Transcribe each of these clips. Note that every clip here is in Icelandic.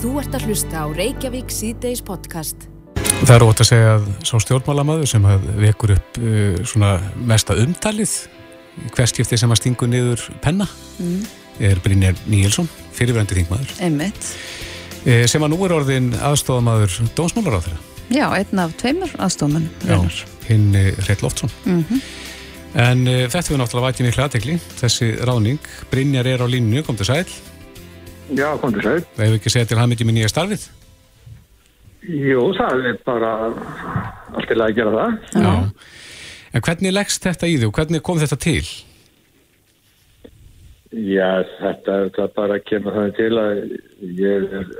Þú ert að hlusta á Reykjavík síðdeis podcast. Það er ótt að segja að sá stjórnmálamöður sem vekur upp uh, svona mesta umtalið hverskipti sem að stingu niður penna mm. er Brynjar Níelsson, fyrirverandi þingmaður. Einmitt. Uh, sem að nú er orðin aðstofamaður dómsmálar á þeirra. Já, einn af tveimur aðstofamenn. Já, hinn Hrell Loftsson. Mm -hmm. En uh, þetta er náttúrulega vætið miklu aðtekli, þessi ráning. Brynjar er á línu, kom til sæl. Já, kom til sæl. Það hefur ekki segjað til hann mikið með nýja starfið? Jú, það er bara allt í lagi að gera það. Já. En hvernig leggst þetta í þig og hvernig kom þetta til? Já, þetta, þetta bara kemur þannig til að ég er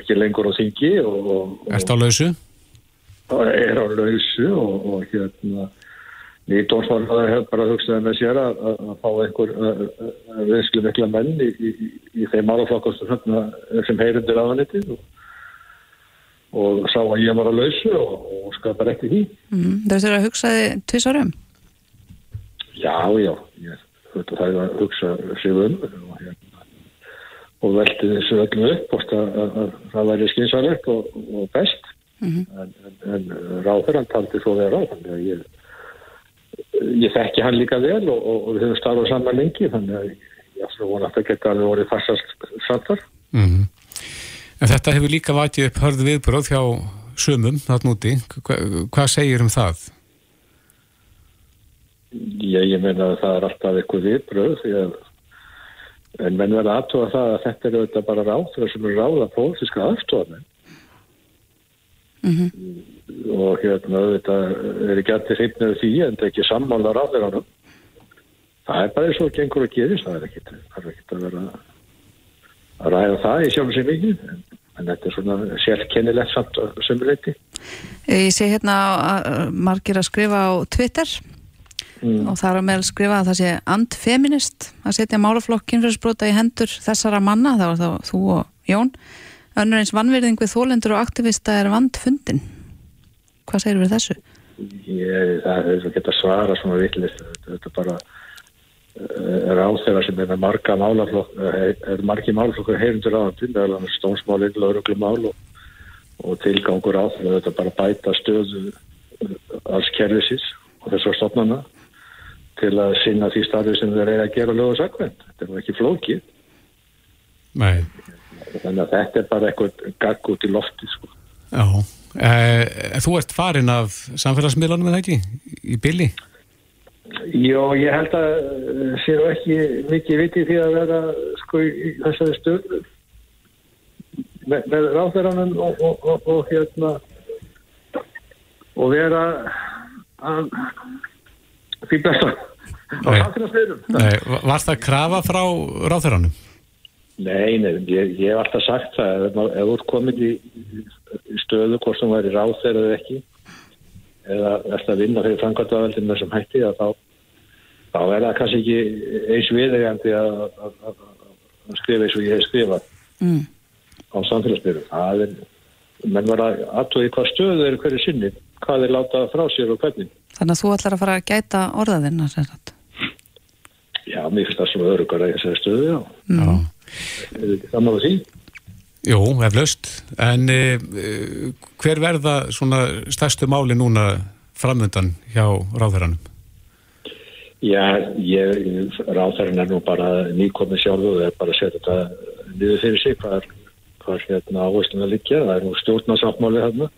ekki lengur á þingi og... og Erst á lausu? Og er á lausu og, og hérna nýtt dómsmálaður hefur bara hugsaði með sér að, að, að fá einhver viðslu mikla menn í, í, í þeim málaflokkast sem hann eitthvað og og sá að ég var að lausu og, og skapar ekki því. Mm, það er að hugsaði tvisarum? Já, já, ég höfði það að hugsa sig um og, hérna, og velti þessu öllu upp og að það væri skynsarlegt og, og best mm -hmm. en, en, en ráður hann taldi svo vera þannig að ég ég þekki hann líka vel og við höfum starfað saman lengi þannig að ég ætla að vona að það geta alveg orðið farsast sattar. Mm -hmm. En þetta hefur líka vætið upp hörð viðbröð hjá sumum þarna úti. Hva, hvað segir um það? Já, ég meina að það er alltaf eitthvað viðbröð en menn verða aðtóa það að þetta er auðvitað bara ráður sem er ráða pólitíska aðstofan mm -hmm. Og hérna auðvitað er ekki allir hreifnið því en það er ekki sammála ráður ánum. Það er bara eins og gengur að gerist, það er ekki, ekki að vera að ræða það í sjálf sem mikið en, þetta er svona sérkennilegt samt sömuleiti. Ég sé hérna að margir að skrifa á Twitter mm. og er að meðal skrifa að það sé andfeminist að setja málaflokk kynfjörnsbrota í hendur þessara manna, það var þá þú og Jón önnur eins vannverðing við þólendur og aktivista er vandfundin hvað segir við þessu? Ég, það er að geta svara svona vittlist, þetta er bara er á þeirra sem er með marga málaflokk er margi málaflokkur heyrundur áðandi meðal annars stónsmálinn, lauruglumál og, og tilgangur á þeirra þetta bara bæta stöðu alls kervisins og þessar stofnana til að sinna því starfi sem þeir eiga að gera lög og sakvend þetta er ekki flókið Nei. þannig að þetta er bara eitthvað gagg út í lofti sko. Já, eh, þú ert farin af samfélagsmiðlunum eða ekki í bylli? Jó, ég held að séu ekki mikið viti því að vera sko í þessari stöðu með, með ráþæranum og, og, og, og hérna og vera að því besta á samfélagsmiðlum Var það krafa frá ráþæranum? Nei, nei, ég, ég hef alltaf sagt það ef þú ert komin í stöðu hvort sem væri ráþæra eða ekki eða eftir að vinna fyrir framkvæmdavældin með þessum hætti að þá, þá er það kannski ekki eins viðegandi að, að, að, að skrifa eins og ég hef skrifað mm. á samfélagsbyrjum. Það er, menn var að aðtóði hvað stöðu er hverju sinni, hvað er látað frá sér og hvernig. Þannig að þú ætlar að fara að gæta þetta? Já, mér finnst það svona örugar að ég segja stöðu, já. Mm. já. Er þetta saman á því? Jú, eflaust, en uh, hver verða svona stærstu máli núna framöndan hjá ráðherranum? Já, ég, ráðherran er nú bara nýkomið sjálf og er bara að setja þetta niður fyrir sig hvað er, hvað er hérna áhersluðin að liggja, það er nú stjórnarsáttmáli hérna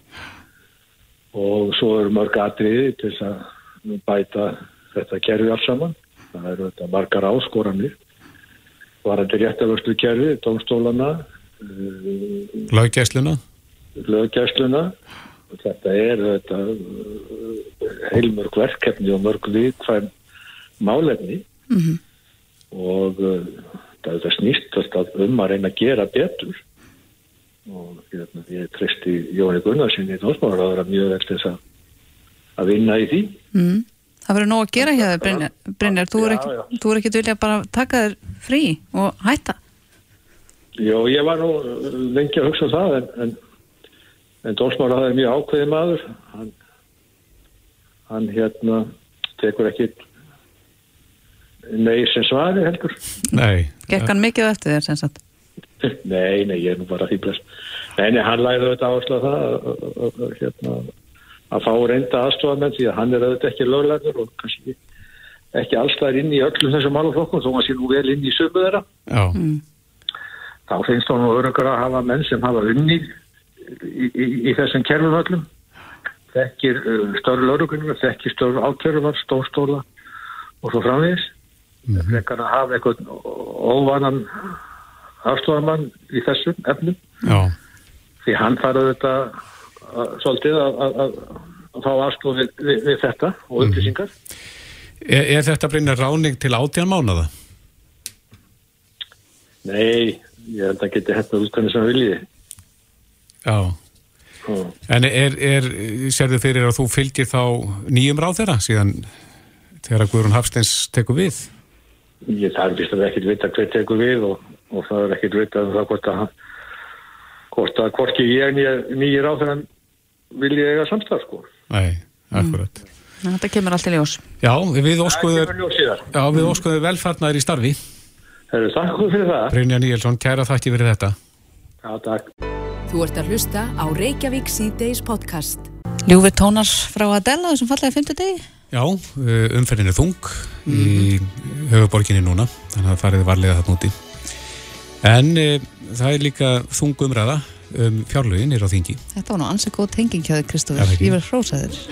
og svo eru mörg atriði til þess að bæta þetta kerfi alls saman, það eru þetta margar áskoranir, varandi réttarvörstu kerfi, tónstólana, Laugæsluna? Laugæsluna og þetta er þetta, heilmörg verkefni og mörg viðkvæm málefni. Mm -hmm. og uh, það, það snýst alltaf um að reyna að gera betur. Og hérna, ég tristi Jóni Gunnarssoni í Dósmáður að vera mjög verðst þess að vinna í því. Mm. Það verður nóg að gera hjá þau Brynjar, Brynjar þú er ekki, ekki vilja bara taka þér frí og hætta Jó, ég var nú lengi að hugsa um það en, en, en Dómsmára það er mjög ákveðið maður hann, hann hérna tekur ekki nei sem svari heldur Nei Gekk hann mikið eftir þér sem sagt? Nei, nei, ég er nú bara bless. Nei, nei, hann læði auðvitað áherslu að það að, að, hérna, að fá reynda aðstofamenn því að hann er auðvitað ekki löglegur og kannski ekki allstæðir inn í öllum þessum málaflokkum þó að sé nú vel inn í sömu þeirra. Já, Þá finnst þá nú örungar að hafa menn sem hafa unni í, í, í þessum kerfum öllum. Þekkir uh, störru lögregunum, þekkir störru ákjörðuvar, stórstóla og svo framvegis. Mm -hmm. Þekkar að hafa eitthvað óvanan aðstofamann í þessum efnum já, því hann farið þetta að, svolítið að, að, að, að fá aðstof við, við, við þetta og upplýsingar. er, er þetta Brynjar ráning til átján mánada? Nei, ég held að geti hægt út hvernig sem viljiði. Já, Og en er, er sérðu fyrir að þú fylgir þá nýjum ráð þeirra síðan þegar Guðrún Hafsteins tekur við? Ég þarf vist að ekkert vita hver tekur við og, og það er ekkert vita um það hvort að hvort að hvorki ég nýjir á þegar vilja eiga samstaf sko. Nei, akkurat. Þetta kemur allt í ljós. Já, við óskuður, já, við óskuður velfarnar í starfi. Herru, takk fyrir það. Brynjar Níelsson, kæra þakki fyrir þetta. Já, takk. Þú ert að hlusta á Reykjavík C-Days podcast. Ljúfi tónar frá Adela þessum fallega fymtu degi. Já, uh, umferðin er þung í höfuborginni núna, þannig að farið varlega þarna úti. En uh, það er líka þung umræða um fjárlögin er á þingi. Þetta var nú ansið góð tenging hjá þig, ekki. Ég verð hrósaðir.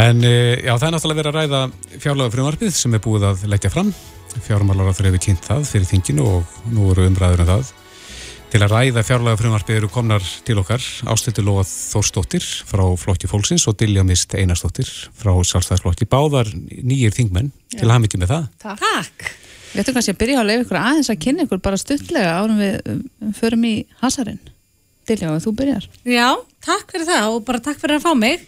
En uh, já, það er náttúrulega verið að ræða fjárlögafrumvarpið sem er búið að leggja fram. Fjármálar á þau hefur kynnt það fyrir þinginu og nú eru umræður um það. Til að ræða fjárlögafrumvarpið eru komnar til okkar Ástildur Lóa Þórsdóttir frá Flokki Fólksins og Dilja Mist Einarsdóttir frá Sjálfstæðsflokki. Báðar nýjir þingmenn til að hafa mikið með það. Takk. Við ættum kannski að byrja að leiða ykkur aðeins að kynna ykkur bara stuttlega árum við um, förum í hasarinn. Dilja, þú byrjar. Já, takk fyrir það og bara takk fyrir að fá mig.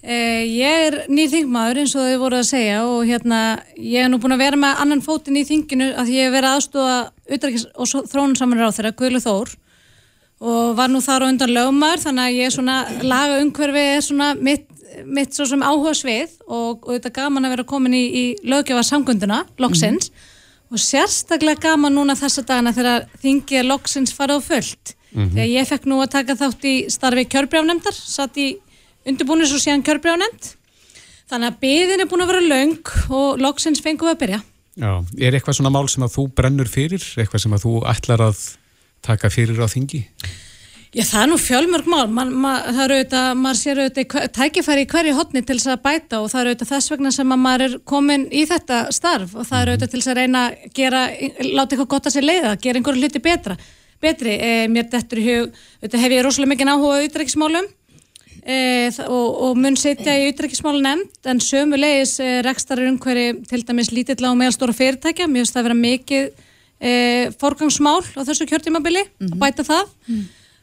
Eh, ég er nýr þingmaður eins og þau voru að segja og hérna ég er nú búin að vera með annan fótinn í þinginu að ég hef verið aðstofa utrækis og þrónunsamur á þeirra Guðlu Þór og var nú þar á undan lögumar þannig að ég er svona laga umhverfi er svona mitt, mitt svo sem áhuga svið og, og þetta gaman að vera komin í, í löggefa samgönduna, loksins og sérstaklega gaman núna þessa dagana þegar þingið er loksins farið á fullt. Þegar ég fekk nú að taka þátt í starfi kjörbrjáfnemndar, satt í undirbúinus og síðan kjörbrjáfnemnd þannig að byðin er búin að vera löng og loksins fengum við að byrja. Já, er eitthvað svona mál sem að þú brennur fyrir, eitthvað sem að þú ætlar að taka fyrir á þingi? Já, það er nú fjölmörg mál, man, ma, það eru auðvitað, maður sér auðvitað tækifæri í hverju hotni til þess að bæta og það eru auðvitað þess vegna sem að maður er komin í þetta starf og það eru auðvitað til þess að reyna að gera, láta eitthvað gott að sér leiða, gera einhverju hluti betra, betri. E, mér dettur í hug, auðvitað hef ég rosalega mikið áhuga á utrækismálum e, og, og mun setja í utrækismálun nefnd en sömu leiðis e, rekstarar umhverju til dæmis lítill á meðalstóra fyrirtækja, mér finnst það að vera mikið e, forgangsmál á þessu kjörtímabili að bæta það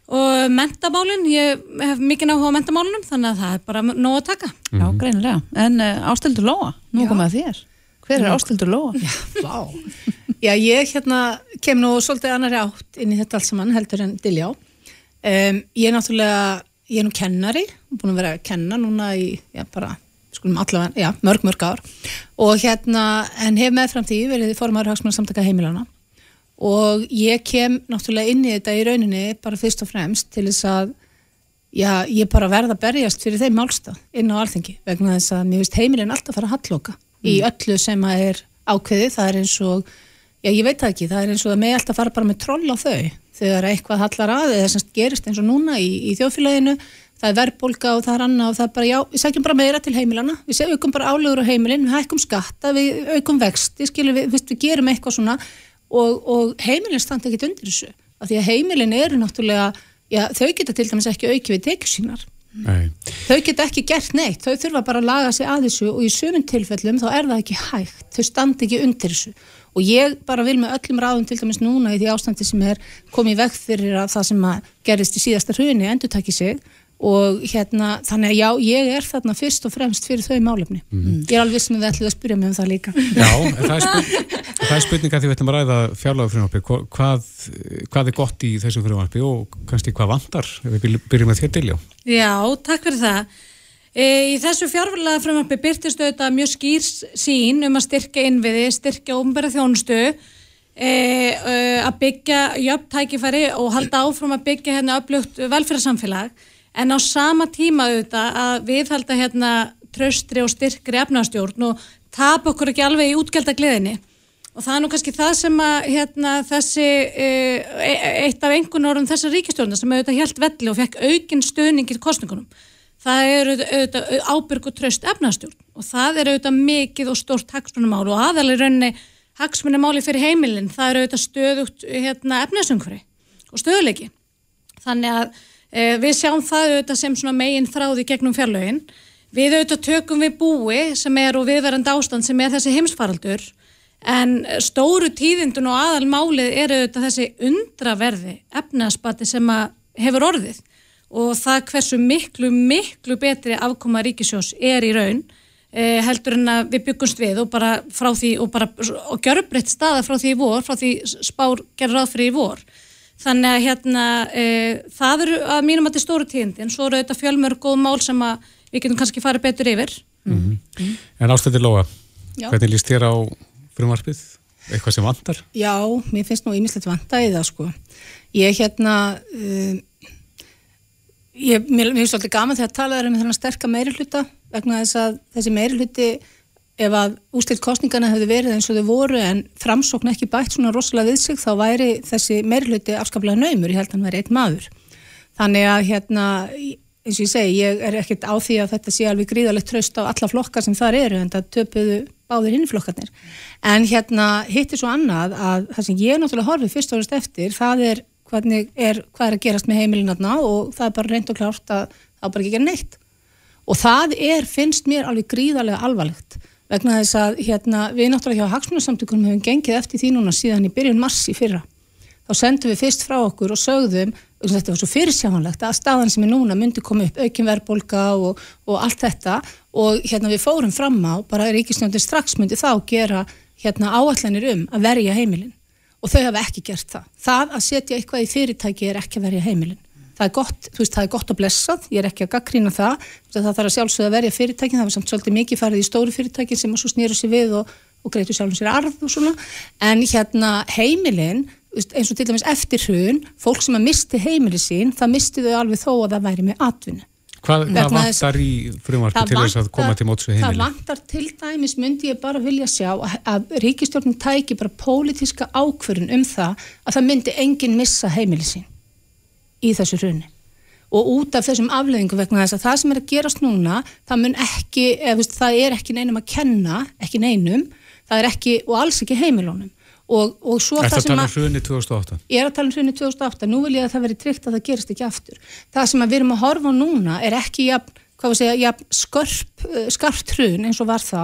og mentamálin, ég hef mikið áhuga á mentamálunum þannig að það er bara nóg að taka Já, greinilega. En uh, Ástildur Lóa, nú Já. komið að þér. Hver er Ástildur Lóa? Vá. Já, ég hérna kem nú svolítið annari átt inn í þetta allt saman heldur en Diljá. Um, ég er náttúrulega, ég er nú kennari, búin að vera að kenna núna í, já, bara, skulum allavega, já, mörg, mörg ár. Og hérna, en hef meðfram því verið formar hagsmunna samtaka heimilana. Og ég kem náttúrulega inn í þetta í rauninni bara fyrst og fremst til þess að já, ég bara verða að berjast fyrir þeim málstað inn á alþingi vegna þess að mér finnst heimilin alltaf fara að halloka í öllu sem að er ákveðið, það er eins og já, ég veit það ekki, það er eins og það með alltaf fara bara með troll á þau þegar eitthvað hallar að eða sem gerist eins og núna í, í þjóðfélaginu það er verðbólga og það er annað og það er bara, já, við sækjum bara meira til heimilana við segjum aukum bara álegur á heimilin, við hækkum skatta við aukum vexti, skilur við, við, við gerum eitthvað svona og, og heimilin standa ekkit undir þessu, af því að heimilin eru náttúrulega, já, þau geta til dæmis ekki auki við tekjur sínar. Nei. þau geta ekki gert neitt, þau þurfa bara að laga sig að þessu og í sumum tilfellum þá er það ekki hægt, þau standi ekki undir þessu og ég bara vil með öllum ráðum til dæmis núna í því ástandi sem er komið í veg fyrir að það sem að gerist í síðasta hruni endur taki sig. Og hérna, þannig að já, ég er þarna fyrst og fremst fyrir þau málefni. Ég er alveg sem við ætlum að spyrja mig um það líka. Já, það er, spurning, það er spurning að því við ætlum að ræða fjárlagafrumvarpi, hvað, hvað er gott í þessu frumvarpi og kannski hvað vantar, ef við byrjum- með þér Diljá. Já, takk fyrir það Í þessu fjárfælega frumvarpi byrtist auðvitað mjög skýr sín um að styrkja innviði, styrkja ofnbæra þjónustu e, e, að byggja jöfntækifæri og halda áfram að byggja hérna öflugt velferðarsamfélag. En á sama tíma auðvitað að við halda hérna tröstri og styrkri efnastjórn og tap okkur ekki alveg í útgjaldagliðinni og það er nú kannski það sem að hérna, þessi e, e eitt af engun orðum þessar ríkistjórnar sem auðvitað helt velli og fekk aukinn stöðningir kostningunum það er auðvitað ábyrg og tröst efnastjórn og það er auðvitað mikið og stórt hagsmunumál og aðalega raunni hagsmunumáli fyrir heimilin það er auðvitað stöðugt hérna, efnasungfri og stöðuleiki þannig að e, við sjáum það auðvitað sem megin þráði gegnum fjarlögin við auðvitað tökum við búi sem er og viðverðand ástand sem er þessi heimsfaraldur En stóru tíðindun og aðalmálið eru þetta þessi undraverði efnaspati sem hefur orðið og það hversu miklu, miklu betri afkoma ríkisjós er í raun eh, heldur en að við byggumst við og bara frá því og bara og gjörbreytt staða frá því í vor, frá því spár gerur ráð fyrir í vor. Þannig að hérna eh, það eru að mínum að þetta er stóru tíðindin, svo eru þetta fjölmörg góð mál sem að við getum kannski farið betur yfir. Mm -hmm. Mm. En ástættir Lóa, hvernig líst þér á frumvarpið? Eitthvað sem vantar? Já, mér finnst nú ímislegt vanta í það sko. Ég hérna, uh, ég, mér, finnst svolítið gaman þegar að tala um þennan sterka meiri hluta vegna þess að þessi meiri hluti ef að ústilt kostningana hefði verið eins og þau voru en framsókn ekki bætt svona rosalega við sig þá væri þessi meiri hluti afskaplega naumur, ég held að hann væri einn maður. Þannig að hérna eins og ég segi, ég er ekkert á því að þetta sé alveg gríðalegt tröst á alla flokkar sem þar eru en það töpuðu báðir hinnflokkarnir. En hérna hittir svo annað að það sem ég náttúrulega horfið fyrst og það er, er hvað er að gerast með heimilinarna og það er bara reynd og klárt að það bara ekki gera neitt. Og það er, finnst mér alveg gríðarlega alvarlegt vegna þess að hérna, við náttúrulega hjá Hagsmunarsamtökunum hefum gengið eftir því núna síðan í byrjun massi fyrra. Þá sendum við fyrst frá okkur og sögðum þetta var svo fyrirsjámanlegt að staðan sem er núna myndi koma upp aukinverbolga og, og allt þetta og hérna við fórum fram á bara Ríkisnjóndin strax myndi þá gera hérna áallanir um að verja heimilin og þau hafa ekki gert það. Það að setja eitthvað í fyrirtæki er ekki að verja heimilin. Það er gott, þú veist, það er gott að blessað, ég er ekki að gaggrína það, það þarf að sjálfsögða að verja fyrirtækin, það var samt svolítið mikið farið í stóru fyrirtækin sem svo snýru sér við og, og greitu sjálfum sér arð og svona, en hérna heimilin eins og til dæmis eftir hrun fólk sem að misti heimili sín það misti þau alveg þó að það væri með atvinni Hvað, hvað vantar í frumvarpi til þess að koma til móts við heimili? Það vantar til dæmis myndi ég bara vilja sjá að, að ríkistjórnum tæki bara pólitíska ákverðun um það að það myndi enginn missa heimili sín í þessu hruni og út af þessum afleðingu vegna þess að það sem er að gerast núna það mun ekki, eða, það er ekki neinum að kenna, ekki neinum það er ekki og alls ekki heimilónum og, og svo það sem að... Það er að tala um hrunni 2008? Ég er að tala um hrunni 2008, nú vil ég að það veri tryggt að það gerist ekki aftur. Það sem við erum að horfa núna er ekki jafn, segja, jafn skörp, eh, skarpt hrun eins og var þá,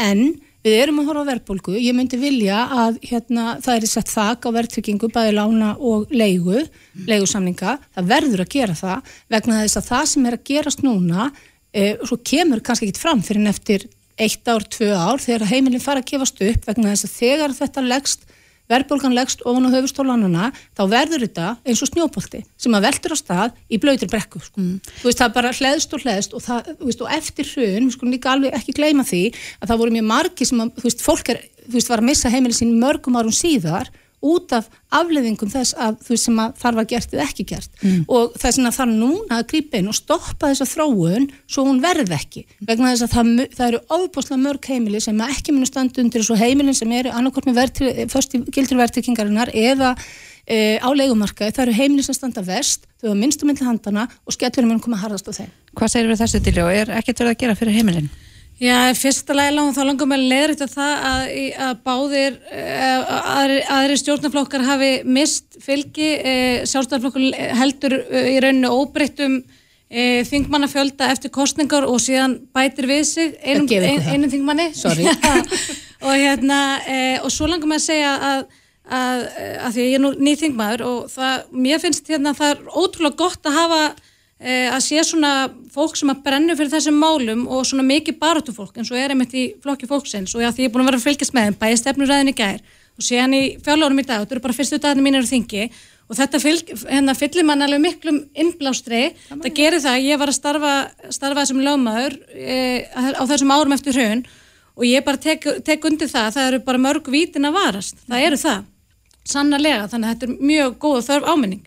en við erum að horfa á verðbólgu, ég myndi vilja að hérna, það er sett þak á verðtryggingu, bæði lána og leigu, leigusamninga, það verður að gera það vegna þess að það sem er að gerast núna, e, svo kemur kannski ekki fram fyrir neftir eitt ár, tvö ár þegar heimilin fara að gefast upp vegna þess að þegar þetta leggst verðbólgan leggst ofan á höfustólanuna þá verður þetta eins og snjópolti sem að veldur á stað í blöytir brekku sko. mm. þú veist það bara hlæðst og hlæðst og, það, veist, og eftir hrun, við skulum líka alveg ekki gleyma því að það voru mjög margi sem að, þú veist, fólk er, þú veist, var að missa heimilin sín mörgum árum síðar út af afleðingum þess að þú sem að þar var gert eða ekki gert mm. og þess að það núna að grípa inn og stoppa þessa þróun svo hún verð ekki vegna þess að það, það eru óbúslega mörg heimili sem ekki munu standu undir þessu heimilin sem eru annarkort með gildurvertrykkingarinnar eða e, á leikumarkaði, það eru heimili sem standa vest, þau hafa minnstu myndli handana og skellur mun koma harðast á þeim. Hvað segir við þessu til og er ekkert verið að gera fyrir heimilin? Já, fyrsta lagi langt þá langar mér leðriðt að það að, að báðir eh, aðri, aðri stjórnarflokkar hafi mist fylgi, eh, sjálfstæðarflokkur heldur eh, í rauninu óbreyttum eh, þingmannafjölda eftir kostningar og síðan bætir við sig einum, ein, einum þingmanni. Og hérna og svo langar mér að segja að, að, að því ég er nú nýð þingmaður og það, mér finnst hérna það er ótrúlega gott að hafa að sé svona fólk sem að brennu fyrir þessum málum og svona mikið baratufólk eins og er einmitt í flokki fólksins. Og já því ég er búin að vera að fylgjast með þeim bæði stefnuræðin í gær og sé hann í fjárlónum í dag. Og þetta eru bara fyrstu dagarnir mínir á þingi. Og þetta fylg, hérna, fyllir mann alveg miklum innblástri, það, það gerir það ég var að starfa, starfa sem lögmaður e, á þessum árum eftir raun og ég bara tek, tek undir það það eru bara mörg vítin að varast, það eru það. Sannarlega, þannig að þetta er mjög góð þörf áminning.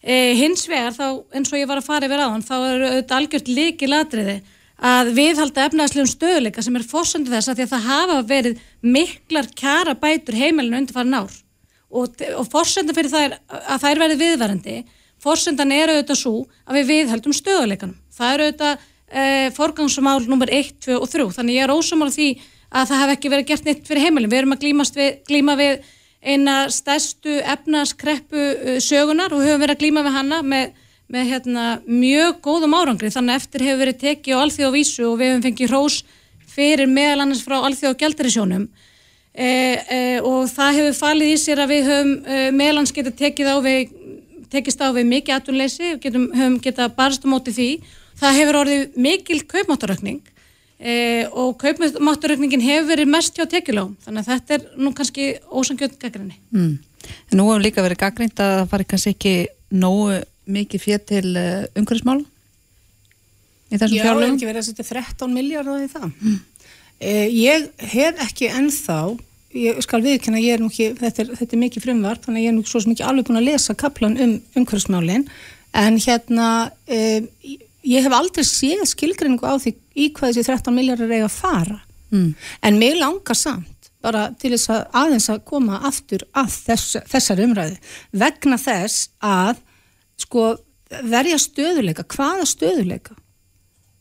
E, hins vegar þá, eins og ég var að fara yfir á hann, þá er auðvitað algjört líki ladriði að viðhalda efnaðslegum stöðuleika sem er fórsöndu þess að því að það hafa verið miklar kjara bætur heimilinu undir farin ár og, og fórsöndu fyrir það er að það er verið viðvarandi, fórsöndan er auðvitað svo að við viðhaldum stöðuleikanum. Það er auðvitað e, forgangsmál nummer 1, 2 og 3, þannig ég er ósamál því að það hef ekki verið gert neitt fyrir heimilin. Við erum að glíma við eina stærstu efnaskreppu uh, sögunar og höfum verið að glíma við hanna með, með hérna, mjög góðum árangri. Þannig eftir hefur verið tekið á alþjóð vísu og við hefum fengið hrós fyrir meðal annars frá alþjóð og gældarisjónum. E, e, og það hefur falið í sér að við höfum e, meðal annars getið tekið á við tekist á við mikið atunleysi og höfum getað barst á móti því. Það hefur orðið mikil kaupmáttarökning e, og kaupmátturökningin hefur verið mest hjá tekjulóm þannig að þetta er nú kannski ósangjönd gaggrinni. Mm. En nú hefur líka verið gaggrind að það fari kannski ekki nógu mikið fér til uh, umhverfismála í þessum fjárlöfum? Já, ekki verið að setja 13 miljardar í það. Mm. E, ég hef ekki ennþá ég skal viðkynna, ég er nú ekki þetta er, þetta er mikið frumvart, þannig að ég er nú svo mikið alveg búin að lesa kaplan um umhverfismálin en hérna e, ég hef aldrei séð skilgrinningu á því í hvað þessi 13 miljardar eiga að fara. Mm. en mig langar samt bara til þess að aðeins að koma aftur að þess, þessar umræði vegna þess að sko verja stöðuleika, hvaða stöðuleika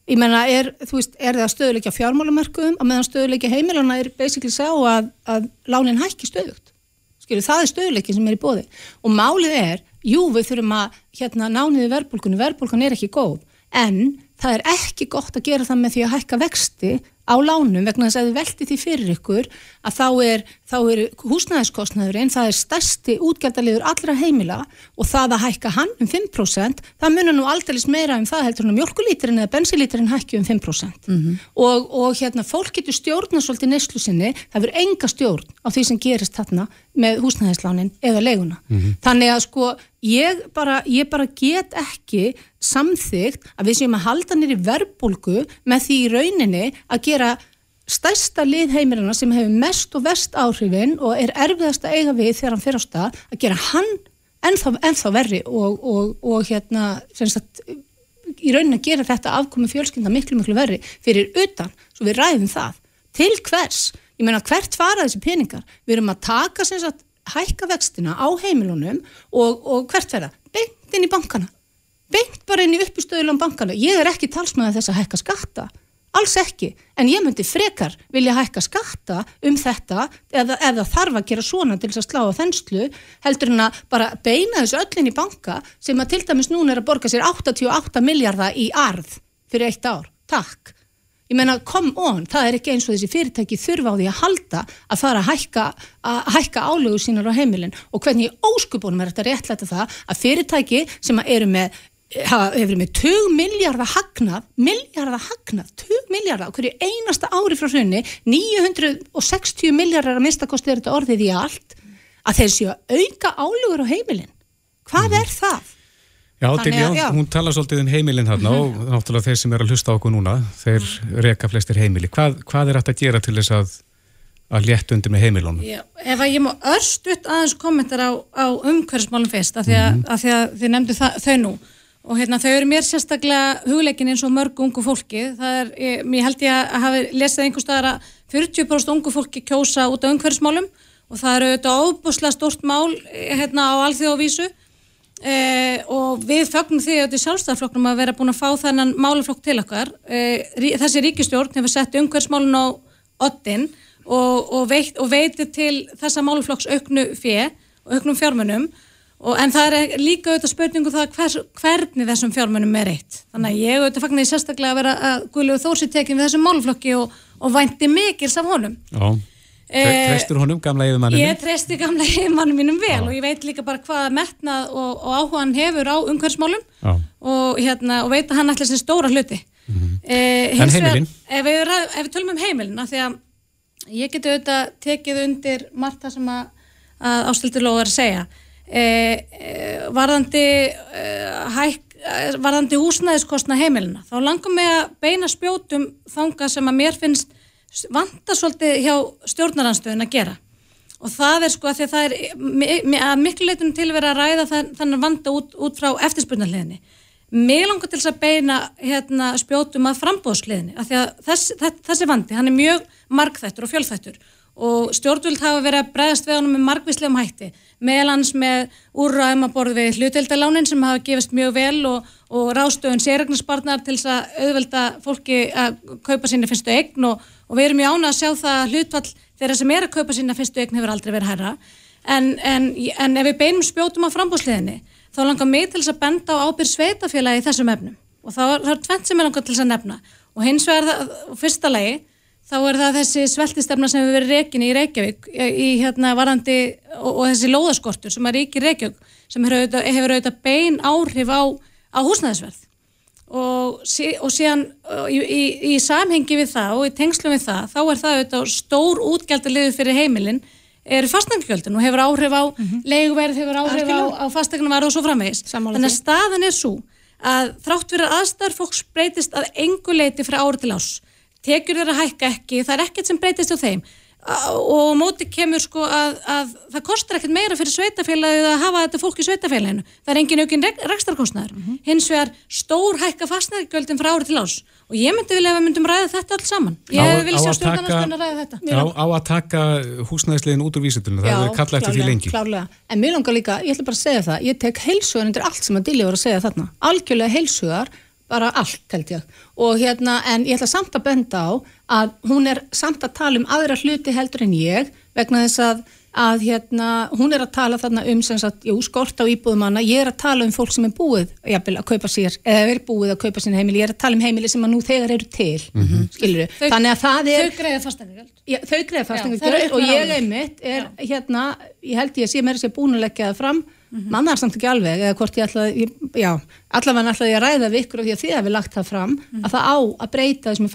ég menna er, veist, er það stöðuleika fjármálamörkum og meðan stöðuleika heimilana er basically sá að, að lánin hækki stöðugt. Skilju það er stöðuleikin sem er í bóði og málið er, jú við þurfum að hérna nániði verbulgunni, verbulgun er ekki góð en það er ekki gott að gera það með því að hækka vexti á lánum vegna þess að þið velti því fyrir ykkur að þá er, þá er húsnæðiskostnaðurinn, það er stærsti útgjaldaliður allra heimila og það að hækka hann um 5% það munar nú aldrei meira um það heldur hann að mjölkulíturinn eða bensilíturinn hækki um 5% mm -hmm. og, og hérna fólk getur stjórna svolítið neslu sinni, það verður enga stjórn á því sem gerist þarna með húsnæðislánin eða leguna. Mm -hmm. Þannig að sko ég bara, ég bara get ekki samþygt að við séum að halda nýri verbulgu með því í rauninni að gera stærsta lið heimilina sem hefur mest og vest áhrifin og er erfiðast að eiga við þegar hann fyrir á stað að gera hann ennþá, ennþá verri og, og, og hérna sagt, í rauninni að gera þetta afkomi fjölskynda miklu miklu verri fyrir utan, svo við ræðum það til hvers, ég meina hvert fara þessi peningar, við erum að taka sagt, hækka vextina á heimilunum og, og hvert verða, beint inn í bankana. Beint bara inn í uppistöðulega bankana ég er ekki talsmaðið þess að hækka skatta. Alls ekki, en ég myndi frekar vilja hækka skatta um þetta eða, eða þarf að gera svona til þess að slá á þenslu heldur en að bara beina þessu öllin í banka sem að til dæmis núna er að borga sér 88 miljardar í arð fyrir eitt ár. Takk. Ég meina, come on, það er ekki eins og þessi fyrirtæki þurfa á því að halda að fara að hækka, að hækka álögu sínar á heimilin og hvernig í óskupunum er þetta réttlæta það að fyrirtæki sem eru með hefur með 2 miljardar hagnað, miljardar hagnað 2 miljardar, okkur í einasta ári frá hrunni, 960 miljardar að minnstakosti er þetta orðið í allt að þeir séu að auka álugur á heimilin hvað mm. er það? Já, Dilja, já. hún tala svolítið um heimilin þarna mm -hmm. og náttúrulega þeir sem er að hlusta okkur núna þeir mm. reka flestir heimili hvað, hvað er þetta að gera til þess að að létt undir með heimilónum? Já, ef að ég má örstuðt aðeins kommentar á, á umhverfsmálum fyrst, af því að, mm -hmm. að, því að þið nefndu það, þau nú og hérna þau eru mér sérstaklega hugleikin eins og mörg ungu fólki það er, ég, ég held ég að hafa lesið einhver staðar að 40% ungu fólki kjósa út af umhverfsmálum og það eru auðvitað óbúslega stort mál hérna á alþjóðavísu e, og við fögnum því auðvitað sjálfstæðarflokknum að vera búin að fá þennan málaflokk til okkar e, þessi ríkistjórn hefur sett umhverfsmálun á oddin og, og, veit, og veitir til þessa málaflokks auknu fjö og auknum fjármunum Og, en það er líka auðvitað spurningu það hvers, hvernig þessum fjármennum er eitt. Þannig að ég auðvitað fagnar í sérstaklega að vera að Guðlegu Þórsi tekin við þessum málflokki og, vænti mikils af honum. Já, e, treystur honum gamla yfirmanninu? Ég treysti gamla yfirmanninu mínum vel Já. og ég veit líka bara hvaða metnað og, og áhuga hann hefur á umhverfsmálum og, hérna, og veit að hann ætla sér stóra hluti. Mm -hmm. e, en heimilin? Ef ef við tölum um heimilina, því að ég geti auðvitað tekið undir margt það sem að, að ástildur loður að segja E, e, varðandi e, hæk, varðandi húsnæðiskostna heimilina þá langar mig að beina spjótum þanga sem að mér finnst vanta svolítið hjá stjórnaranstöðin að gera. Og það er sko að því að það er að miklu leitunum til að vera að ræða þannig vanda út, út frá eftirspurnarleginni Mér langar til þess að beina hérna, spjótum að frambóðsliðinni af því að þess, þessi vandi, hann er mjög markþættur og fjölþættur. Og stjórnvöld hafa verið að bregðast við honum með markvíslegum hætti meðlans með úrraðum að borði við hluteldalánin sem hafa gefist mjög vel og, og rástöðun sérregnarspartnar til þess að auðvelda fólki að kaupa eign og, við erum í ána að sjá það að hlutfall þeirra sem er að kaupa sína fyrstu eign hefur aldrei verið hæra en, en, en ef við beinum spjótum að frambóðsliðinni þá langar mig til þess að benda á ábyrð sveitafélagi í þessum efnum. Og það er, er tvent sem ég langar til þess að nefna. Og hins vegar fyrsta lagi þá er það þessi sveltistefna sem hefur verið reikinni í Reykjavík í hérna varandi og, og þessi lóðaskortur sem er ríkir Reykjavík sem hefur auðvitað bein áhrif á, á húsnæðisverð og, sí, og síðan í, í, í samhengi við það og í tengslu við það þá er það auðvitað stór útgjaldaliðu fyrir heimilinn eru fastegnargjöldin og hefur áhrif á mm -hmm. leiguverð, hefur áhrif á, á fastegnarverð og svo framvegis. Þannig að staðan er svo að þrátt fyrir aðstæðar fólks breytist að engu leiti frá árið til ás. Tekjur þeirra hækka ekki, það er ekkert sem breytist á þeim og móti kemur sko að, að það kostar ekkert meira fyrir sveitafélagið að hafa þetta fólk í sveitafélaginu það er engin aukinn rekstarkostnæður mm -hmm. hins vegar stór hækka fastnæðgjöldin frá árið til ás og ég myndi vilja að við myndum ræða þetta alls saman. Ég á, vil sjá stjórnarnarskunna ræða þetta. Á, á að taka húsnæðislegin út úr vísitunum það er kallað eftir því lengi. klárlega. en mér langar líka, ég ætla bara að segja það ég tek heilsugar undir allt sem að Dili voru að segja þarna. Algjörlega heilsugar bara allt held ég og hérna en ég ætla samt að benda á að hún er samt að tala um aðra hluti heldur en ég vegna þess að, að hérna, hún er að tala þarna um sagt, jú, skort á íbúðumanna, ég er að tala um fólk sem er búið jafnvel, að kaupa sér, eða er búið að kaupa sín heimili, ég er að tala um heimili sem að nú þegar eru til, mm -hmm. skilur þau? Þannig að það er... Þau greiða fastengjald. Þau greiða fastengjald og ég einmitt er Já. hérna, ég held ég að sé mér að sé búin að leggja það fram Mm -hmm. mannar samt ekki alveg eða hvort ég ætlaði, allavega ætlaði ég að ræða við ykkur og því að þið hefði lagt það fram mm -hmm. að það á að breyta þessum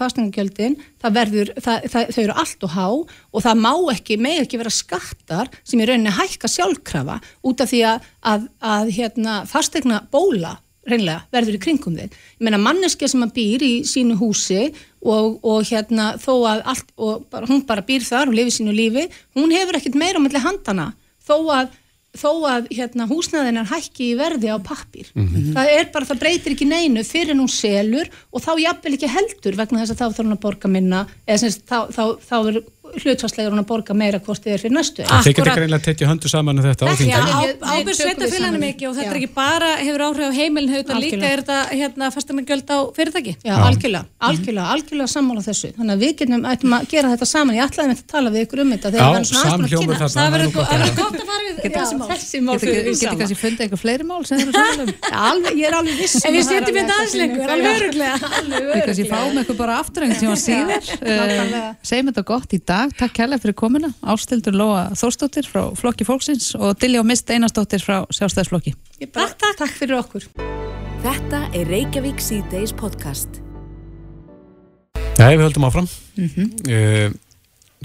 það, þau eru allt og há og það má ekki, með ekki vera skattar sem í rauninni hækka sjálfkrafa út af því að, að, að hérna, fastnægna bóla reynlega verður í kringum þig. Ég meina manneskja sem að býr í sínu húsi og, og hérna þó að allt, og bara, hún bara býr þar og lifir sínu lífi, hún hefur ekkert meira um allir handana þó að þó að hérna, húsnæðinar hækki í verði á pappir. Mm -hmm. Það er bara, það breytir ekki neinu fyrir nú selur og þá jafnvel ekki heldur vegna þess að þá þarf hún að borga minna eða sem þá, þá, þá, þá er hlutvarslegur hún að borga meira hvort þið er fyrir næstu. Það getur ekki reynilega að tekja höndu saman um þetta Ábyrg sveitafélaginum ekki og þetta er ekki bara hefur áhrif á heimilin hefur líka er þetta hérna fastanargjöld á fyrirtæki. Já, algjörlega, algjörlega, algjörlega sammála þessu. Þannig að við getum að gera þetta saman. Ég ætlaði með að tala við ykkur um þetta Já, samhljómur það Það verður gott að fara við þessi mál Getur kannski fundið eitthvað fleiri mál sem þeir eru samlum Ég er alveg viss En við setjum þetta aðslengur, alveg öruglega Við kannski fáum eitthvað bara afturrengt sem að síðar. Segjum þetta gott í dag dag. Takk kærlega fyrir komuna. Ástildur Lóa Þórstóttir frá Flokki Fólksins og Dilljá Mist Einarstóttir frá Sjálfstæðisflokki. Takk, takk. Takk fyrir okkur. Þetta er Reykjavík C-Days podcast. Já, við höldum áfram. Mm -hmm.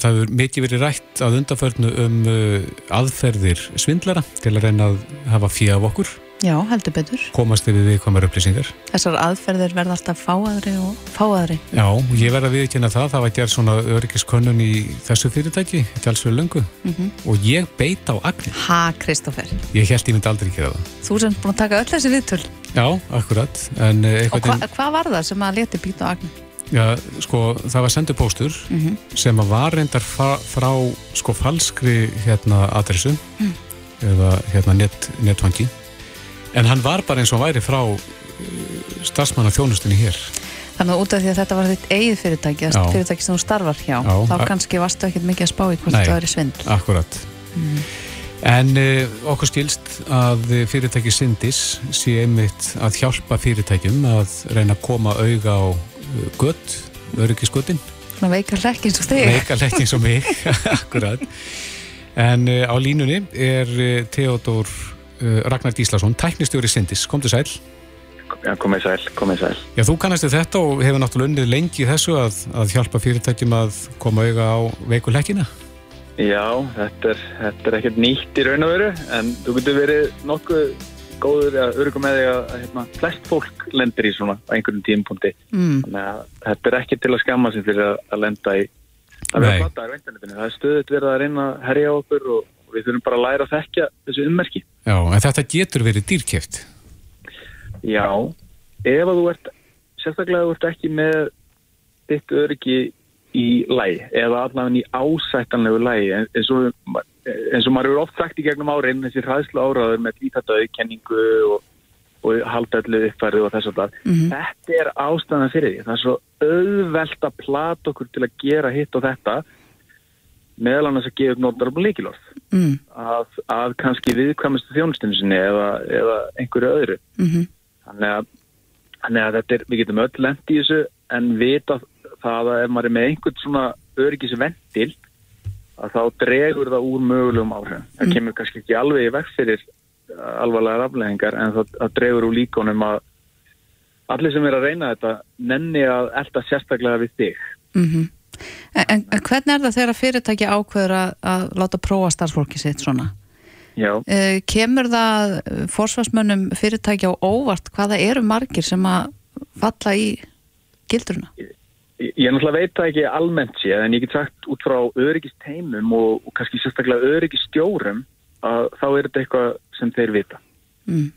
Það hefur mikið verið rætt að undarförnu um eh, aðferðir svindlara til að reyna að hafa fíða af okkur. Já, heldur betur. Komast við við komar upplýsingar. Þessar aðferðir verða alltaf fáaðri og fáaðri. Já, ég verða viðkynna það. Það var gerð svona öryggiskönnun í þessu fyrirtæki, tjálsveru löngu. Mm -hmm. Og ég beit á agnir. Ha, Kristófer. Ég held ég myndi aldrei ekki það. Þú sem búin að taka öll þessi viðtöl. Já, akkurat. En, eh, og hva, hvað var það sem að leti bít á agnir? Já, sko, það var sendu póstur mm -hmm. sem var reyndar frá, frá sko falskri hérna adressu mm. eða hérna net, netvangi En hann var bara eins og væri frá uh, starfsmanna þjónustunni hér. Þannig að út af því að þetta var þitt eigið fyrirtæki, fyrirtæki sem þú starfar hjá, Já, þá kannski varstu ekkert mikið að spá í hvort það er svindl. Nei, akkurat. Mm. En uh, okkur skilst að fyrirtæki Sindis sé einmitt að hjálpa fyrirtækjum að reyna að koma auga á uh, gött, öryggisgöttin. Veikar lekkins og steg. Veikar lekkins og mig, akkurat. En uh, á línunni er uh, Theodor Ragnar Gíslason, tæknistjóri Sindis, kom til sæl. Já, komið sæl, komið sæl. Já, þú kannastu þetta og hefur náttúrulega unnið lengi þessu að, að hjálpa fyrirtækjum að koma auða á veikulekkina. Já, þetta er, þetta er ekkert nýtt í raun og veru, en þú getur verið nokkuð góður að örgum með því að, hérna, flest fólk lendir í svona á einhverjum tímpunkti. Mm. Þannig að þetta er ekki til að skamma sig fyrir að, að lenda í að vera plattaður á internetinu. Það er stöðut verið að reyna að herja okkur og, við þurfum bara að læra að þekkja þessu ummerki. Já, en þetta getur verið dýrkeft. Já, ef að þú ert, sérstaklega ef þú ert ekki með þitt öryggi í lægi eða allavega í ásættanlegu lægi en- eins og, eins og maður eru oft sagt í gegnum árin þessi hræðslu áraður með lítata auðkenningu og, og haldallu uppfærið og þess að það þetta er ástæðan fyrir því það er svo auðvelt að plata okkur til að gera hitt og þetta meðal annars að gefa upp nótar um líkilorð mm, að, að kannski viðkvæmustu þjónustinu sinni eða, eða einhverju öðru mhm, þannig að, þannig að þetta er, við getum öll lent í þessu en vita það að ef maður er með einhvern svona öryggisventil að þá dregur það úr mögulegum áhrifum. Það kemur kannski ekki alveg í vekk fyrir alvarlegar afleðingar en það, það dregur úr líkonum að allir sem er að reyna þetta nenni að elda sérstaklega við þig. mhm. En, en, hvernig er það þegar fyrirtæki ákveður að, að láta prófa starfsfólki sitt svona? Já, Uh, kemur það forsvarsmönnum fyrirtæki á óvart hvaða eru margir sem að falla í gildruna? ég, ég náttúrulega veit það ekki almennt séð en ég get sagt út frá öryggisteimum og, og kannski sérstaklega öryggistjórum að þá er þetta eitthvað sem þeir vita. Mm.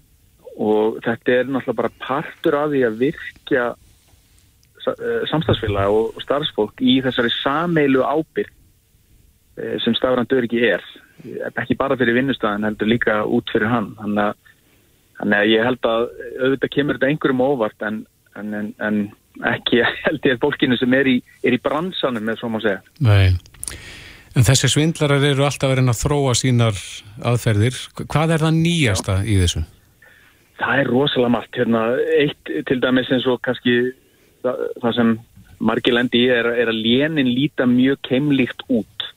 og þetta er náttúrulega bara partur af því að virkja eh, samstagsfélag og starfsfólk í þessari sameilu ábyrg eh, sem stafrand öryggi er ekki bara fyrir vinnustæðan heldur líka út fyrir hann þannig að, að ég held að auðvitað kemur þetta einhverjum óvart en, en, en, en ekki held ég fólkinu sem er í, er í bransanum með svo má segja Nei. En þessi svindlarar eru alltaf að reyna að þróa sínar aðferðir. Hvað er það nýjasta í þessu? Það er rosalega margt. Hérna, eitt til dæmis eins og kannski það, það sem margir lendi er, er að lénin líta mjög keimlíkt út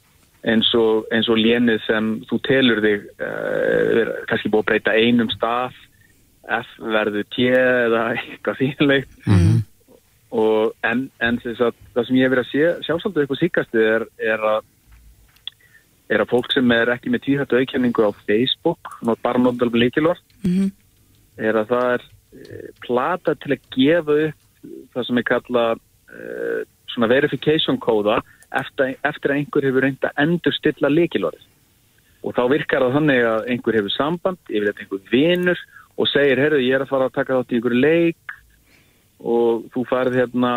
eins og, eins og lénið sem þú telur þig uh, er kannski búið að breyta einum staf F verður T eða eitthvað þínlegt Mhm. og en, en þess að það sem ég hef verið að sé, sjá svolítið upp á síkastu er, er að er að fólk sem er ekki með tíðhættu auðkenningu á Facebook, bara notal líkilor Mhm. er að það er eh, plata til að gefa upp það sem er kalla uh, svona verification kóða eftir, eftir að einhver hefur reynd að endur stilla líkilorð og þá virkar það þannig að einhver hefur samband, yfir þetta einhver vinur og segir, herru, ég er að fara að taka þátt í einhverju leik og þú farið hérna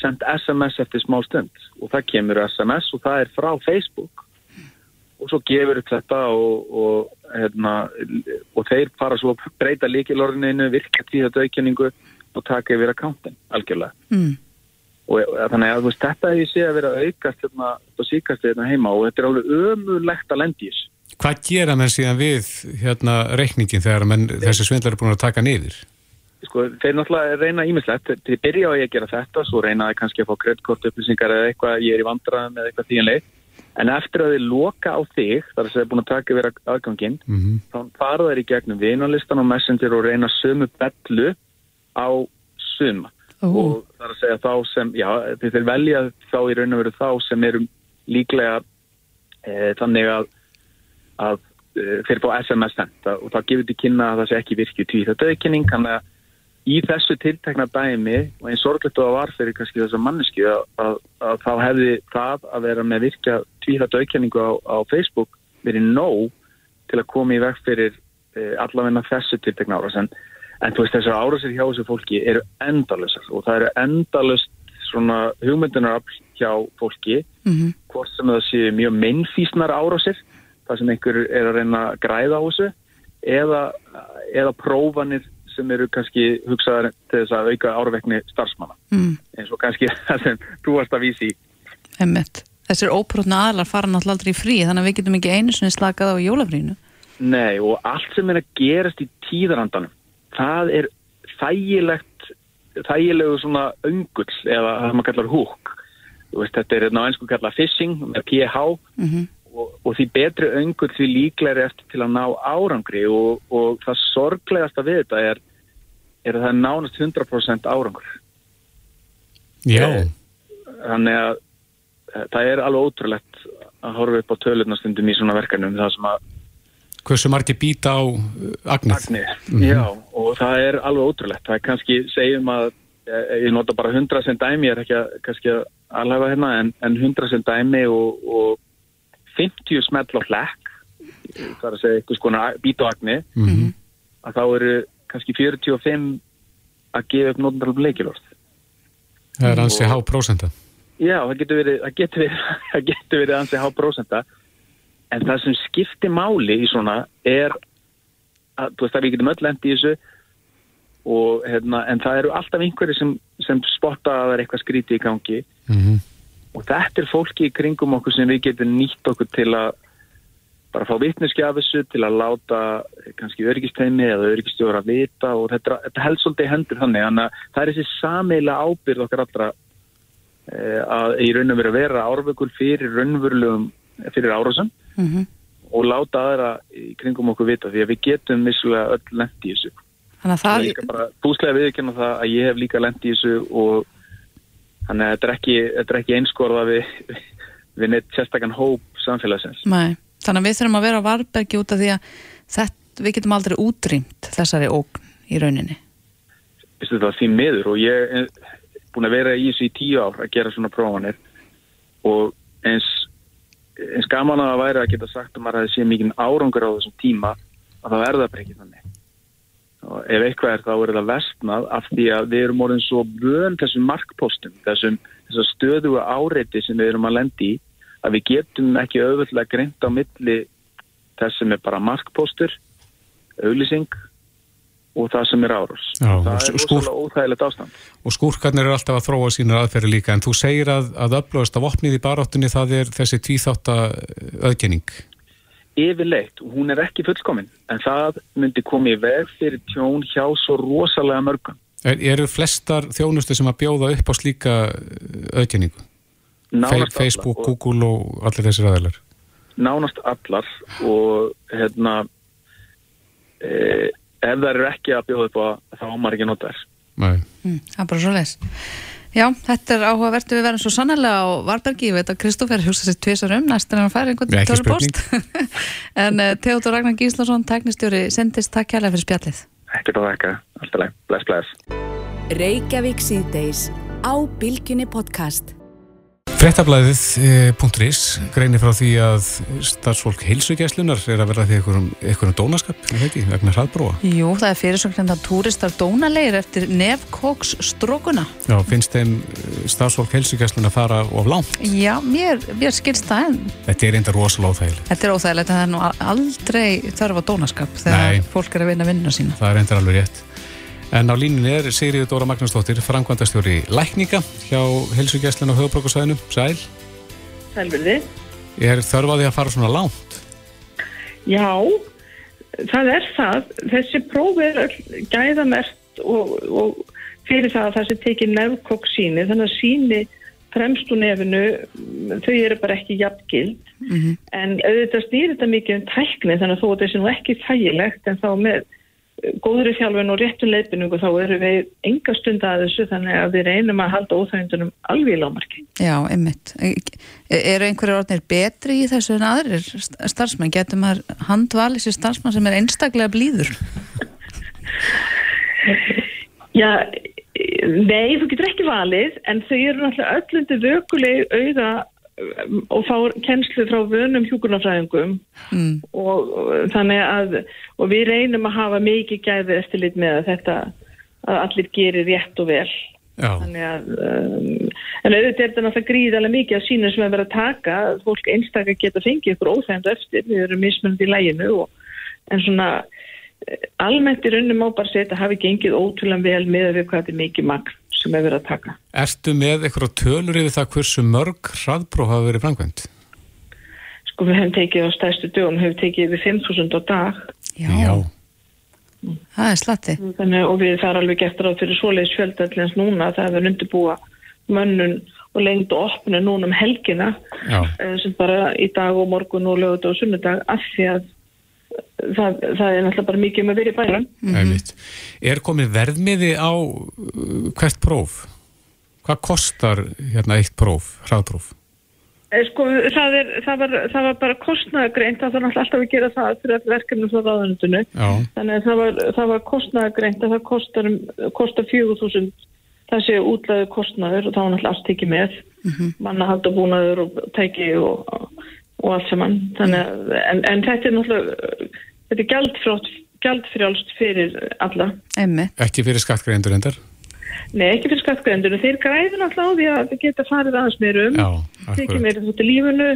sendt SMS eftir smá stund. Og það kemur SMS og það er frá Facebook. Og svo gefur þetta og, og, hérna, og þeir fara svo að breyta líkilorðinu, virka tíða dögkenningu og taka yfir akkántin algjörlega. Mm. og eh, þannig að þú veist, þetta hefur sé að vera að aukast hérna, og síkast hérna heima og þetta er alveg ömulegt að þessu. Hvað gera menn síðan við hérna reikningin þegar menn, þessi svindlar er búin að taka niður? sko, þeir náttúrulega reyna ímislegt þeir byrja á að ég gera þetta, svo reyna þeir kannski að fá kredtkort upplýsingar eða eitthvað ég er í vandraðum eða eitthvað þínleik en eftir að þeir loka á þig þar að þeir búin að taka yfir aðganginn Mm þá fara þeir í gegnum vinalistan og messenger og reyna sömu bellu á suma. Ó. og það er að segja þá sem já, þeir þeir velja þá í raun og veru þá sem eru líklega e, þannig að, að e, þeir fá SMS senda og þá gefur til kynna að það sé ekki virkið tví þetta auðkenning þannig að í þessu tiltekna dæmi og einn sorglegt og það var fyrir kannski þessa manneski að, að, að þá hefði það að vera með virkja tví þetta auðkenningu á, á Facebook verið nóg til að koma í veg fyrir e, allavegna þessu tiltekna árás en, en þú veist þessar árásir hjá þessu fólki eru endalusar og það eru endalust svona hugmyndunar hjá fólki Mhm. hvort sem það séu mjög meinfísnar árásir það sem einhver er að reyna að græða á þessu eða, eða prófanir sem eru kannski hugsaðar til þess að auka árvekni starfsmanna Mm. eins og kannski það sem þú varst að vísi í Einmitt. Þessir óprotna aðlar fara náttúrulega aldrei frí þannig að við getum ekki einu slakað á jólafrínu. Nei og allt sem er að gerast í tíðarandanum það er þægilegt þægilegu svona öngull eða það maður kallar húk Þú veist, þetta er ná einsku kallar phishing með PH Mm og, og því betri öngull því líklegri eftir til að ná árangri. Og, og það sorglegasta við þetta er, er að það er nánast 100% árangur. Já, þannig að eh, það er alveg ótrúlegt að horfa upp á tölunastundum í svona verkanum það sem að hversu margir býta á uh, agnið? Agnið, já, og það er alveg ótrúlegt. Það er kannski, segjum að eh, ég nota bara hundra sem dæmi, ég er ekki að, kannski að, alhafa hérna en, en 100 sem dæmi og, og 50 smell á hlekk það er að segja eitthvað skona bítóagni Mhm. að þá eru kannski 45 að gefa upp nótundalum leikilort Það er ansi há prósenda. Já, það getur verið, það getur verið, það getur verið ansið há prósenta en það sem skiptir máli í svona er að, þú veist að við getum öll lendi í þessu og hérna, en það eru alltaf einhverju sem, sem spotta að það er eitthvað skríti í gangi. Mm og þetta er fólki í kringum okkur sem við getum nýtt okkur til að bara fá vitneski af þessu til að láta kannski örgisteimi eða örgistjóra að vita og þetta, þetta held svolítið hendur þannig. Þannig að það er þessi samiðlega ábyrð okkar allra eh, að í raun og veru að vera árvökul fyrir raunverulegum fyrir árásum Mhm. og láta aðra í kringum okkur vita því að við getum vissulega öll lent í þessu Þannig að það er líka bara búslega viðkynna það að ég hef líka lent í þessu og þannig að þetta er ekki, ekki einskorða við, við neitt sérstakann hóp samfélagsins. nei, þannig að við þurfum að vera á varbergi út af því að þetta, við getum aldrei útrýmt þessari ógn í rauninni. Vistu það því miður og ég er búin að vera í þessu í tíu ár að gera svona prófanir og eins, eins gaman að það væri að geta sagt að maður að það sé mikið árangur á þessum tíma að það verða bara ekki þannig. Og ef eitthvað er þá er það vestnað af því að við erum orðin svo vön þessum markpostum, þessum, stöðugu áreiti sem við erum að lendi að við getum ekki auðvöldlega greint á milli þess sem er bara markpostur, auðlýsing og það sem er árás. Það er rosalega óþægilegt ástand. Og skúrkarnir eru alltaf að þróa sínar aðferði líka en þú segir að, að öflugast af opnið í baráttunni það er þessi tvíþátta öðgenning. Yfirleitt, og hún er ekki fullkomin en það myndi komið veg fyrir tjón hjá svo rosalega mörgum. Er, eru flestar þjónustu sem að bjóða upp á slíka? Fe Nánast Facebook, og, Google og allir þessir aðeinar. nánast allar og hérna e, ef það eru ekki að bjóða upp á þá á maður ekki nota. Nei. Mm, það er bara svo leis. Já, þetta er áhugavert við verðum svo sannlega á Varbergi, ég veit að Kristófer hugsa sér tvisar um, næst er hann að færa einhvern Ekki tölupost. en uh, Theodor Ragnar Gíslason, tæknistjóri, sendist takk kærlega fyrir spjallið. Ekkert á það ekki, alltaf leið. Bless, bless. Reykjavík síðdeis á Bilginni podcast. Frettablaðið.is greinir frá því að starfsfólk heilsugjæslunar er að verða því einhverjum, dónaskap, er það ekki, vegna hraðbróa. Jú, það er fyrirsöknenda túristar dónalegir eftir nefkóks strókuna. Já, finnst þeim eh, starfsfólk heilsugjæslunar fara of langt. Já, mér, mér skilst það en Þetta er enda rosalega óþægilegt. þetta er óþægilegt en það er nú aldrei þörf á dónaskap þegar Nei. fólk er að vinna vinnuna sína. Það er enda alveg rétt. En á línunni er Sigriður Dóra Magnúsdóttir, framkvæmdastjóri lækninga hjá heilsugjæslun á höfubrókusvæðinu. Sæl, Sælverði. er þörf á því að fara svona langt? Já, það er það. Þessi próf er gæðamert og, og fyrir það að það sem tekið nefnkokk síni, þannig að síni fremst úr nefinu, þau eru bara ekki jafngild. En auðvitað stýrir þetta mikið um tækni, þannig að þó að þessi nú ekki þægilegt, en þá með góðri þjálfun og réttun leifinningu þá eru við enga stund að þessu þannig að við reynum að halda óþægindunum alveg í lámarki. Já, einmitt. E- Eru einhverjir orðnir betri í þessu en aðrir st- starfsmenn? Getur maður handvalið sér starfsmann sem er einstaklega blíður? Já, nei, þú getur ekki valið en þau eru náttúrulega öllundi vökulegi auða og fá kennslu frá vönum hjúkurnafræðingum Mm. og, og þannig að og við reynum að hafa mikið gæði eftir lit með að þetta að allir gerir rétt og vel. Já, þannig að um, en auðvitað er þetta náttúrulega gríðarlega mikið af sínum sem er verið að taka. Fólk einstakar geta fengið ykkur óþægnd eftir. Við erum mismunandi í læginu og, en svona eh, almennt í raunum á bara að segja þetta hafi gengið ótrúlega vel með að við hvað þetta er mikið magn sem er verið að taka. Ertu með eitthvað tölur yfir það hversu mörg hraðbróf hafa verið framkvæmt? sko við hefum tekið á stærstu dögun hefum tekið yfir 5.000 á dag. Já, það er slatti. Þannig, og við það er alveg gert ráð fyrir svoleiðis fjöldallins núna það er verið undirbúa mönnun og lengd og opnu núna um helgina Já, eh, sem bara í dag og morgun og lögut og sunnudag af því að það, það er náttúrulega bara mikið um að vera í bænum. einmitt. Er komið verðmiði á uh, hvert próf? Hvað kostar hérna eitt próf, hraðpróf? Eh, Sko, það, er, það, var, það var bara kostnæðagreint, það var alltaf að gera það fyrir verkefnum frá ráðunitinu. Já, Þannig að það var, það var kostnæðagreint að það kostar, um, kostar 4.000, þessi útlæðu kostnaður og þá er náttúrulega allt tekið með mannahald og búnaður og tæki og, og allt saman. Þannig að, en, en þetta er náttúrulega þetta er gjaldfrjótt gjaldfrjálst fyrir alla. Ekki fyrir skattgreðendur endar? Nei, ekki fyrir skattgreðendur þeir græður náttúrulega á því að það geta farið aðeins meir um Já, tekið meira þetta lífinu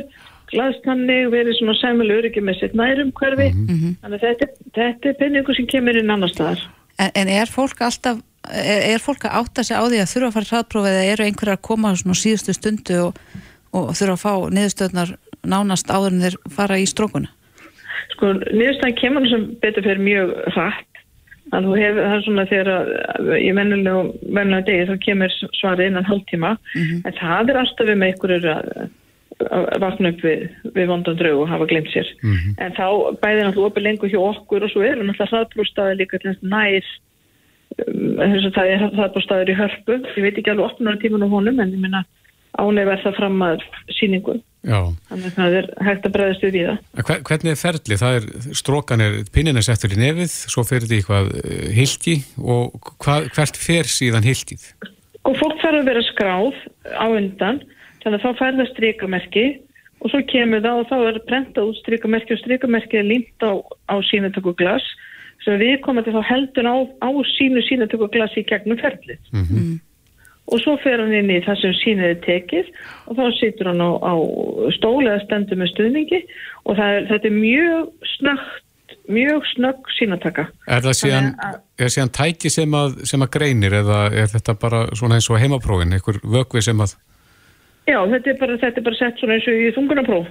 glaðstanni, verið svona sæmilu öryggi með sitt nærum hverfi þannig að þetta, þetta er penningu sem kemur inn annar staðar. En, en er fólk alltaf, er, er fólk að átta sig á því að þurfa að fara hraðprófið eða eru einhverjar að koma svona á síðustu stundu og, og þurfa að fá niðurstöðnar nánast áður en þeir fara í strókuna? sko, niðurstæðan kemur nú sem betur fyrir mjög hratt. Að þú hefur, það er svona þegar að í mennulegu, mennulegu degi þá kemur svarið innan hálftíma. En það er alltaf við með ykkur að, að vakna upp við, við vondan draug og hafa glemt sér. En þá bæði náttúrulega opið lengur hjá okkur og svo eru náttúrulega hraðbrústaði líka til þess nær um, þess að það er hraðbrústaður í hörpu. Ég veit ekki alveg opnunar tíman á honum en ég minna ánæg verð það fram að síningu Já. þannig að það er hægt að bregðast við í það Hvernig er ferli? Það er, strókan er, pinnin er settur í nefið, svo fer þetta í eitthvað uh, hilki og hvað, hvert fer síðan hilkið? og fólk þarf að vera skráð á undan þannig að þá fær það strikamerki og svo kemur það og þá er prentað út strikamerki og strikamerki er límt á, á sínatöku glas sem við komum til þá heldur á, á sínu sínatöku glas í gegnum ferlið og svo fer hann inn í það sem sínið er tekið og þá situr hann á, á stóli eða stendur með stuðningi og það er, þetta er mjög snögt mjög snögg sínataka Er það síðan, er síðan tæki sem að, sem að greinir eða er þetta bara svona eins og heimaprófin, einhver vökvi sem að, Já, þetta er bara, þetta er bara sett svona eins og í þungunapróf.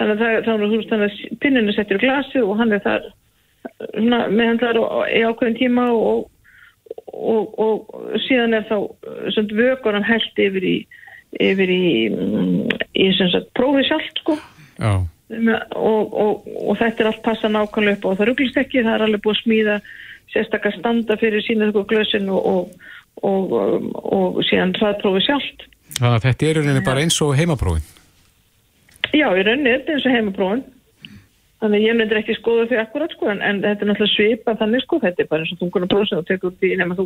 Þannig að það, að veist, þannig að pinninu settir í glasi og hann er þar svona, meðan það er í ákveðin tíma og, og, og, síðan er þá svona vökur hann held yfir í, yfir í, mm, í prófið sjálft, sko. Og, og, og þetta er allt passa nákvæmlega upp og það rugglist ekki, það er alveg búið að smíða sérstakar standa fyrir sína þau glösin og, og, og, og síðan hraðprófið sjálft. þannig að þetta er í rauninni bara eins og heimaprófin. Já, í rauninni er þetta eins og heimaprófin. Þannig ég myndir ekki skoða því akkurat sko, en, en þetta er náttúrulega svipað þannig sko, þetta er bara eins og þungunar prófin og tekur út í nema þú,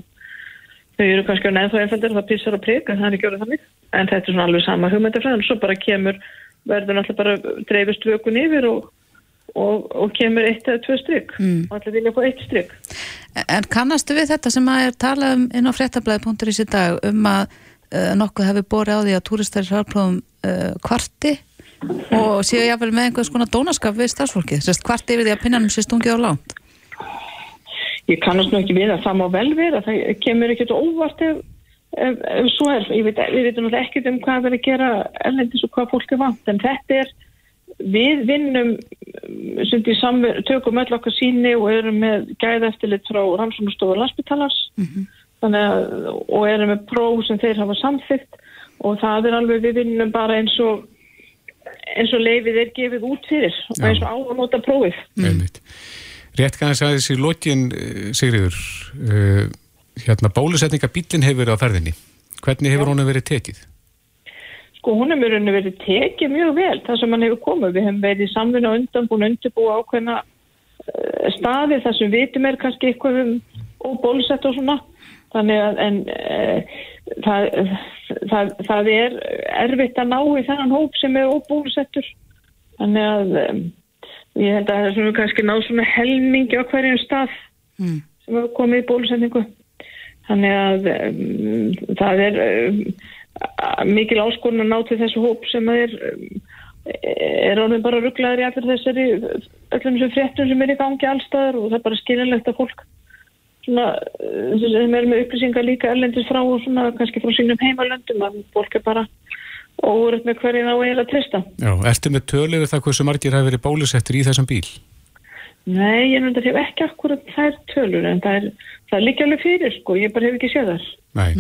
þau eru kannski á neðþá einfaldir, það pissar að prika, það er ekki orðið þannig. En þetta er svona alveg sama hugmyndafræðin, svo bara kemur, verður náttúrulega bara dreifist vökun yfir og, og, og kemur eitt eða tvö stryk Mm. og allir vilja fá eitt stryk. En kannastu við þetta sem að er talað um inn á fréttablaði.is í dag um að uh, nokkuð hefur borið á því að og séu jáfnvel með einhvers konar dónaskap við starfsfólkið, sérst kvarti yfir því að pinnanum sé stungið á lánt. Ég kannast nú ekki við að það má vel vera, það kemur ekkert óvart ef, ef, ef svo er. Ég veit, við veitum náttúrulega ekkert um hvað verður að gera erlendis og hvað fólk er vant, en þetta er, við vinnum, samver, tökum öll okkar síni og erum með gæða eftirlit frá Rannsóknarstofu Landsbytalars, þannig að, og erum með próf sem þeir hafa samþygt og það er alveg, við vinnum bara eins og, eins og leifið er gefið út fyrir og eins og á að nota prófið. Einmitt. Rétt kannski að þessi lokin, eh, Sigriður, uh, hérna bólusetningabílinn hefur verið á ferðinni. Hvernig hefur honum verið tekið? Sko hún hefur verið tekið mjög vel það sem hann hefur komið. Við hefum verið í samvinna á undan búin að undirbúa ákveðna uh, staði þar sem vitum er kannski eitthvað um óbólusett og svona. Þannig að en, uh, það, það, það er erfitt að ná í þennan hóp sem er óbólusettur. Þannig að um, ég held að það er svona kannski ná svona helmingi á hverjum stað Mm. sem hefur komið í bólusetningu. Þannig að um, það er um, mikil áskorun að ná til þessu hóp sem er, er ánum bara rugglaður í allir þessari öllum þessum fréttum sem er í gangi allstaðar og það er bara skilinlegt að fólk svona, uh, sem er með upplýsingar líka erlendis frá og svona kannski frá sínum heimalöndum að fólk er bara óverð með hverju þá eiginlega trista. Já, ertu með tölu við það hversu margir hafi verið bólusettir í þessum bíl? Nei, ég náttúrulega hef ekki akkurat þær tölur en það er, það er líka alveg fyrir sko, ég bara hef ekki séð þar. Nei.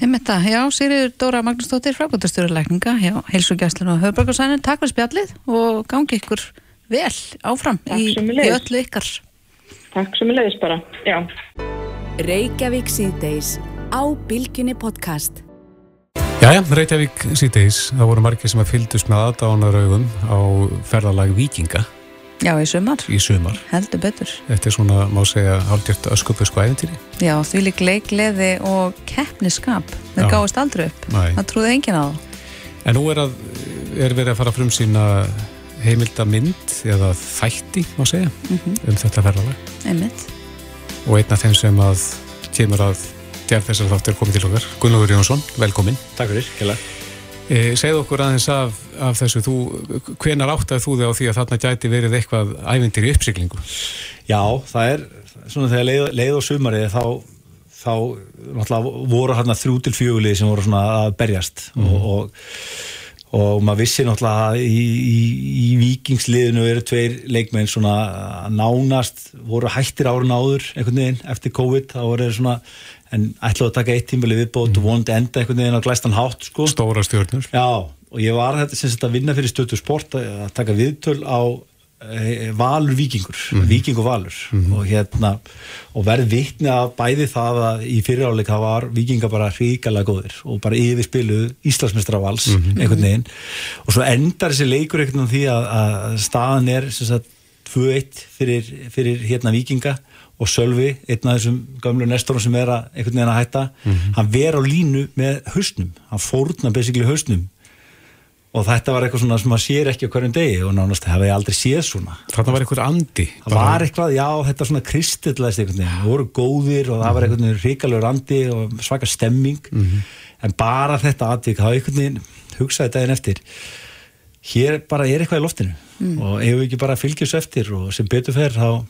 Einmitt það, já, Sigriður Dóra Magnúsdóttir, frákvæmdastjóruleikninga hjá Heilsugjæslun og Höfbrukarsænin, takk fyrir spjallið og gangi ykkur vel áfram í, í öllu ykkar. Takk sem er leiðist bara, já. Reykjavík síðdeis á Bilginni podcast. Jæja, Reykjavík síðdeis, það voru margir sem að fylgdust með aðdánaraugum á ferðalag Víkinga. Já, í sumar, í sumar. heldur betur. Þetta er svona, má segja, hálfgjört öskupusku æfintýri. Já, því lík leikleði og keppniskap. Það gáist aldrei upp. Nei. Það trúði enginn á það. En nú er, að, er verið að fara frum sína heimildamynd eða þætti, má segja, um þetta ferðalag. Einmitt. Og einn af þeim sem að kemur að gerð þessar þáttur komið til okkar, Gunnlaugur Jónsson, velkomin. Takk fyrir, kjælega. E, segð okkur aðeins af, af þessu, þú, hvenar áttaði þú þig á því að þarna gæti verið eitthvað ævindir í uppsiglingu? Já, það er svona þegar leið, leið og sumarið þá, þá voru hérna þrjú til fjögulið sem voru svona að berjast og, og, og maður vissi náttúrulega að í, í, í vikingsliðinu eru tveir leikmenn svona nánast voru hættir árun áður einhvern veginn eftir COVID þá voru þeir svona en ætlaðu að taka eitt tímili viðbót og vonandi enda einhvern veginn á glæstan hátt sko. Stóra stjórnur. Já, og ég var þetta sem sagt að vinna fyrir stötu sport að taka viðtöl á e, Valur Víkingur, Víking og Valur. Og hérna og verð vitni að bæði það að í fyriráleik það var Víkinga bara hríkalega góðir og bara yfirspiluð Íslandsmeistra vals einhvern veginn. Og svo endar þessi leikur einhvern veginn því að, að staðan er sem sagt 2-1 fyrir, fyrir hérna Víkinga og Sölvi, einn af þessum gamlu nestorum sem er að einhvern veginn að hætta hann ver á línu með hausnum. Hann fórna basically hausnum og þetta var eitthvað svona sem maður sér ekki á hverjum degi og nánast hefði ég aldrei séð svona. Þarna var eitthvað andi. það var eitthvað, já, þetta svona kristillaðist einhvern veginn, það voru góðir og það var einhvern veginn ríkalegur andi og svaka stemming. En bara þetta atvik, það var einhvern veginn hugsaði daginn eftir hér bara er eitthvað í loftinu. Og ef við ekki bara fylgjum svo eftir og sem betur fer þá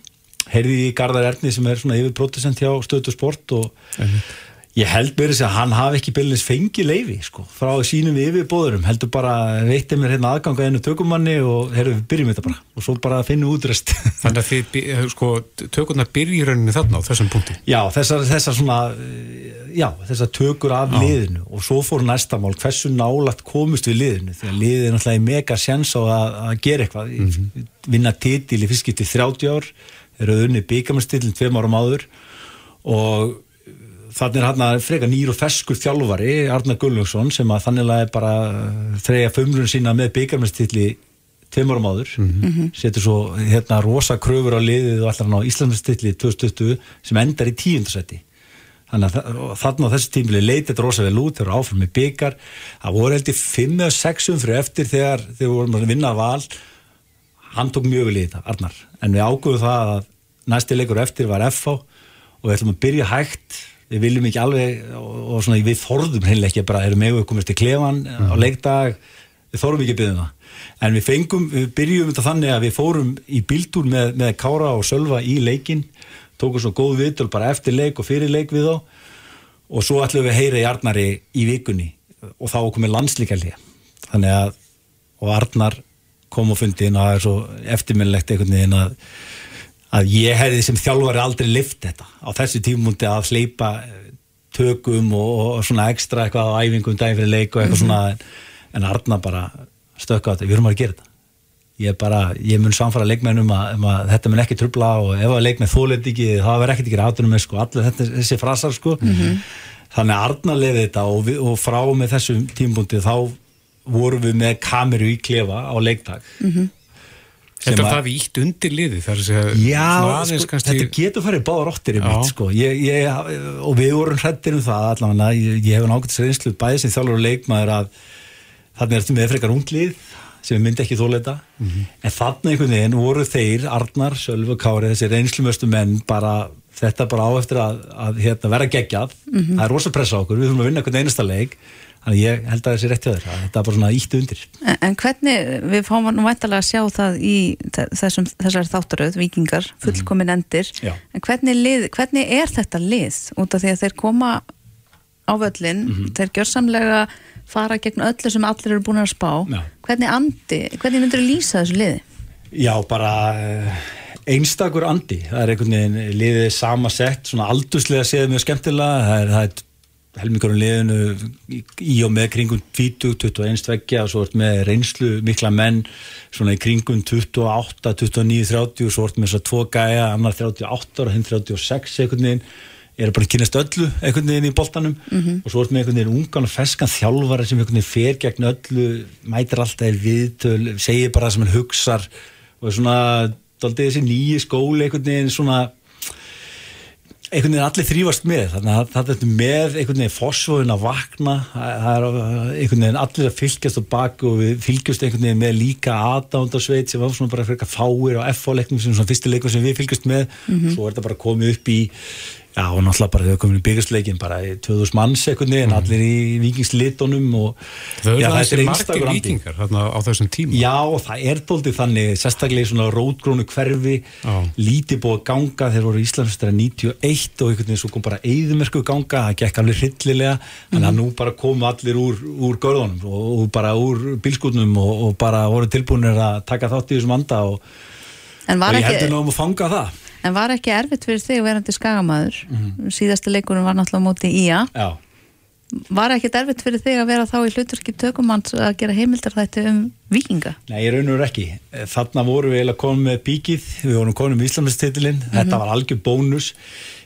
heyrði ég í Garðar Erni sem er svona yfir pródusent hjá Stötu Sport og ég held verið að hann hafi ekki byrjins fengið leifi sko, frá sínum yfirbóðurum heldur bara veitti mér hérna aðganga einu tökumanni og heyrðu við byrjum þetta bara. Og svo bara finnum útrest Þannig að þið, by- sko, tökurnar byrja í rauninni þarna á þessum punkti. Já, þessar, þessar svona eh, já, þessar tökur af liðinu. Og svo fór næsta mál, hversu nálagt komust við liðinu, því að liðið er náttúrulega mega sjens á að, að gera eitthvað. Mm vinna titil í fyrstskipti 30 ár. Eru unni byggamastillin tveim árum áður. Og þannig er hann að freka nýr og feskur þjálfari, Arnar Gullungsson sem að þannig er bara þreja fömlun sína með byggamastili tveim árum áður, setur svo hérna rosa kröfur á liðið og allar á Íslandstilli 2020 sem endar í tíundarsætti þannig að þarna á þessu tímili leiti þetta rosa vel út, þeir eru áfram með byggar það voru heldur 5 eða 6 umfyrir eftir þegar þeir voru að vinna val. Hann tók mjög vel í þetta, Arnar. En við ágöfum það að næsti leikur eftir var FH og við ætlum að byrja hægt við viljum ekki alveg og, og svona við þorðum hreinlega ekki bara erum með komist til klefan á leikdag við þorðum ekki að byrja það. En við fengum, við byrjum þetta þannig að við fórum í bíltúr með, með Kára og Sölva í leikin tókum svo góð viðtöl bara eftir leik og fyrir leik við þá. Og svo ætlum við að heyra í Arnari í vikunni og þá komið landslíkalið þannig að og Arnar kom og fundi inn og það er svo eftirminnlegt einhvern veginn að að ég hefði sem þjálfari aldrei lift þetta. Á þessu tímúndi að sleipa eh, tökum og, og svona ekstra eitthvað á æfingum daginn fyrir leik og eitthvað svona en, en Arna bara stökka á þetta, við erum að gera þetta. Ég bara, ég mun samfara leikmennum að, um að þetta mun ekki trubla og ef að leikmenn þóleiti ekki, það verður ekkert ekki með sko, allir þetta, þessi frasar sko. Þannig að Arna leiði þetta og, við, og frá með þessum tímúndi þá vorum við með kameru í klefa á leikdag Þetta Sem er að- það vítt undir liði, það er að segja, Já, sko, kannski, þetta getur farið báðar óttir í mitt sko. ég, ég, og við vorum hrættir um það allavega, ég, ég hef nákvæmt reynslu bæði sem þjálfur og leikmaður að þannig ertu með frekar unglið sem myndi ekki þóleita en þannig einhvern veginn voru þeir Arnar, Sölvi og Kári, þessi reynslumöstu menn bara, þetta bara á eftir að, að hérna, vera geggjað. Það er rosa pressa okkur, við þurfum að vinna einhvern einasta leik þannig ég held að þessi rétti að þér að þetta er bara svona ítt undir En, en hvernig, við fáum nú væntalega að sjá það í þe- þessum, þessari þáttaröð, vikingar, fullkomin endir, Já. en hvernig, lið, hvernig er þetta lið? Út af því að þeir koma á völlin, þeir gjörsamlega fara gegn öllu sem allir eru búin að spá. Já. Hvernig andi, hvernig myndur þú lýsa þessu liði? Já, bara eh, einstakur andi, það er einhvern veginn liðið sama sett, svona aldurslega séð mjög skemmtilega, það er, það er helmingurum liðinu í, í og með kringum 20, 21 tveggja og svo ert með reynslu mikla menn svona í kringum 28, 29, 30 og svo ert með þess að tvo gæja, annar 38 og hinn 36 einhvern veginn er bara að kynast öllu einhvern veginn í boltanum. Og svo ert með einhvern veginn ungan og feskan þjálfari sem einhvern veginn fer gegn öllu mætir alltaf viðtöl, segir bara það sem hann hugsar og svona aldrei þessi nýji skóli einhvern veginn svona einhvern veginn allir þrýfast með. Þannig að það er með einhvern veginn fósfóðin að vakna. Það er einhvern veginn allir að fylgjast á baku og við fylgjast einhvern veginn með líka aðdándarsveit sem var svona bara fyrir eitthvað fáir á FH-leiknum sem svona fyrstileikum sem við fylgjast með. Mm -hmm. svo er þetta bara komið upp í Já, og náttúrulega bara þau komin í byggjastleikin bara í 2000 manns ekkurni en mm. allir í vikingslitunum og þau eru þessi margir vikingar á þessum tíma Já, og það er doldið þannig sérstaklega í svona rótgrónu hverfi ah. lítið búið að ganga þegar voru Íslandsstæra 91 og einhvern veginn svo kom bara eigðumerku ganga, það gekk alveg hryllilega mm. en að nú bara komu allir úr, úr görðunum og, og bara úr bilskutnum og, og bara voru tilbúinir að taka þátt í þessum anda og, og ég heldur náðum að fanga það En var ekki erfitt fyrir þig verandi skagamæður mm -hmm. síðasta leikunum var náttúrulega móti í að Já. Var ekki erfitt fyrir þig að vera þá í hlutverki tökumanns að gera heimildar þetta um vikinga? Nei, ég raun og ekki. Þarna voru við eiginlega komið með bíkið, við vorum komið með Íslandstitilinn, mm -hmm. þetta var algjör bónus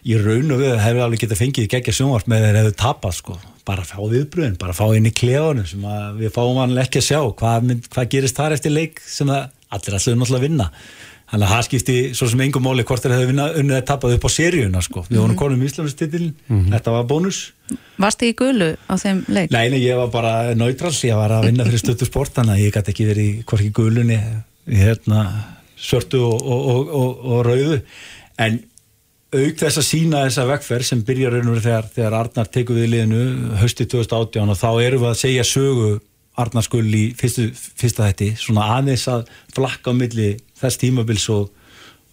ég raun og við hefur alveg getið fengið gegja sjónvart með þeir hefur tapast sko bara fá viðbröðin, bara fá inn í kleðunum sem við fáum vanlega ekki að sjá hvað, hvað gerist þar eftir leik sem allir allir náttúrulega vinna Þannig að það skipti svo sem engum móli hvort þeir hefði unnið að tapast upp á seríuna sko. Við vorum mhm. konum í Íslandstitilin, mm -hmm. þetta var bónus. Varst þið í gulu á þeim leik? Nei, nei, ég var bara neutral, ég var að vinna fyrir stöttu sport, þannig að ég gæti ekki verið í hvorki gulunni, hérna, svörtu og, og, og, og rauðu. En auk þess að sína þessa vekkferð sem byrjar raun og verið þegar, þegar Arnar tekur við liðinu hösti 2018 og þá erum við að segja sögu Arnarskull í fyrstu, fyrsta þetti svona aðeins að flakka á milli þess tímabils og,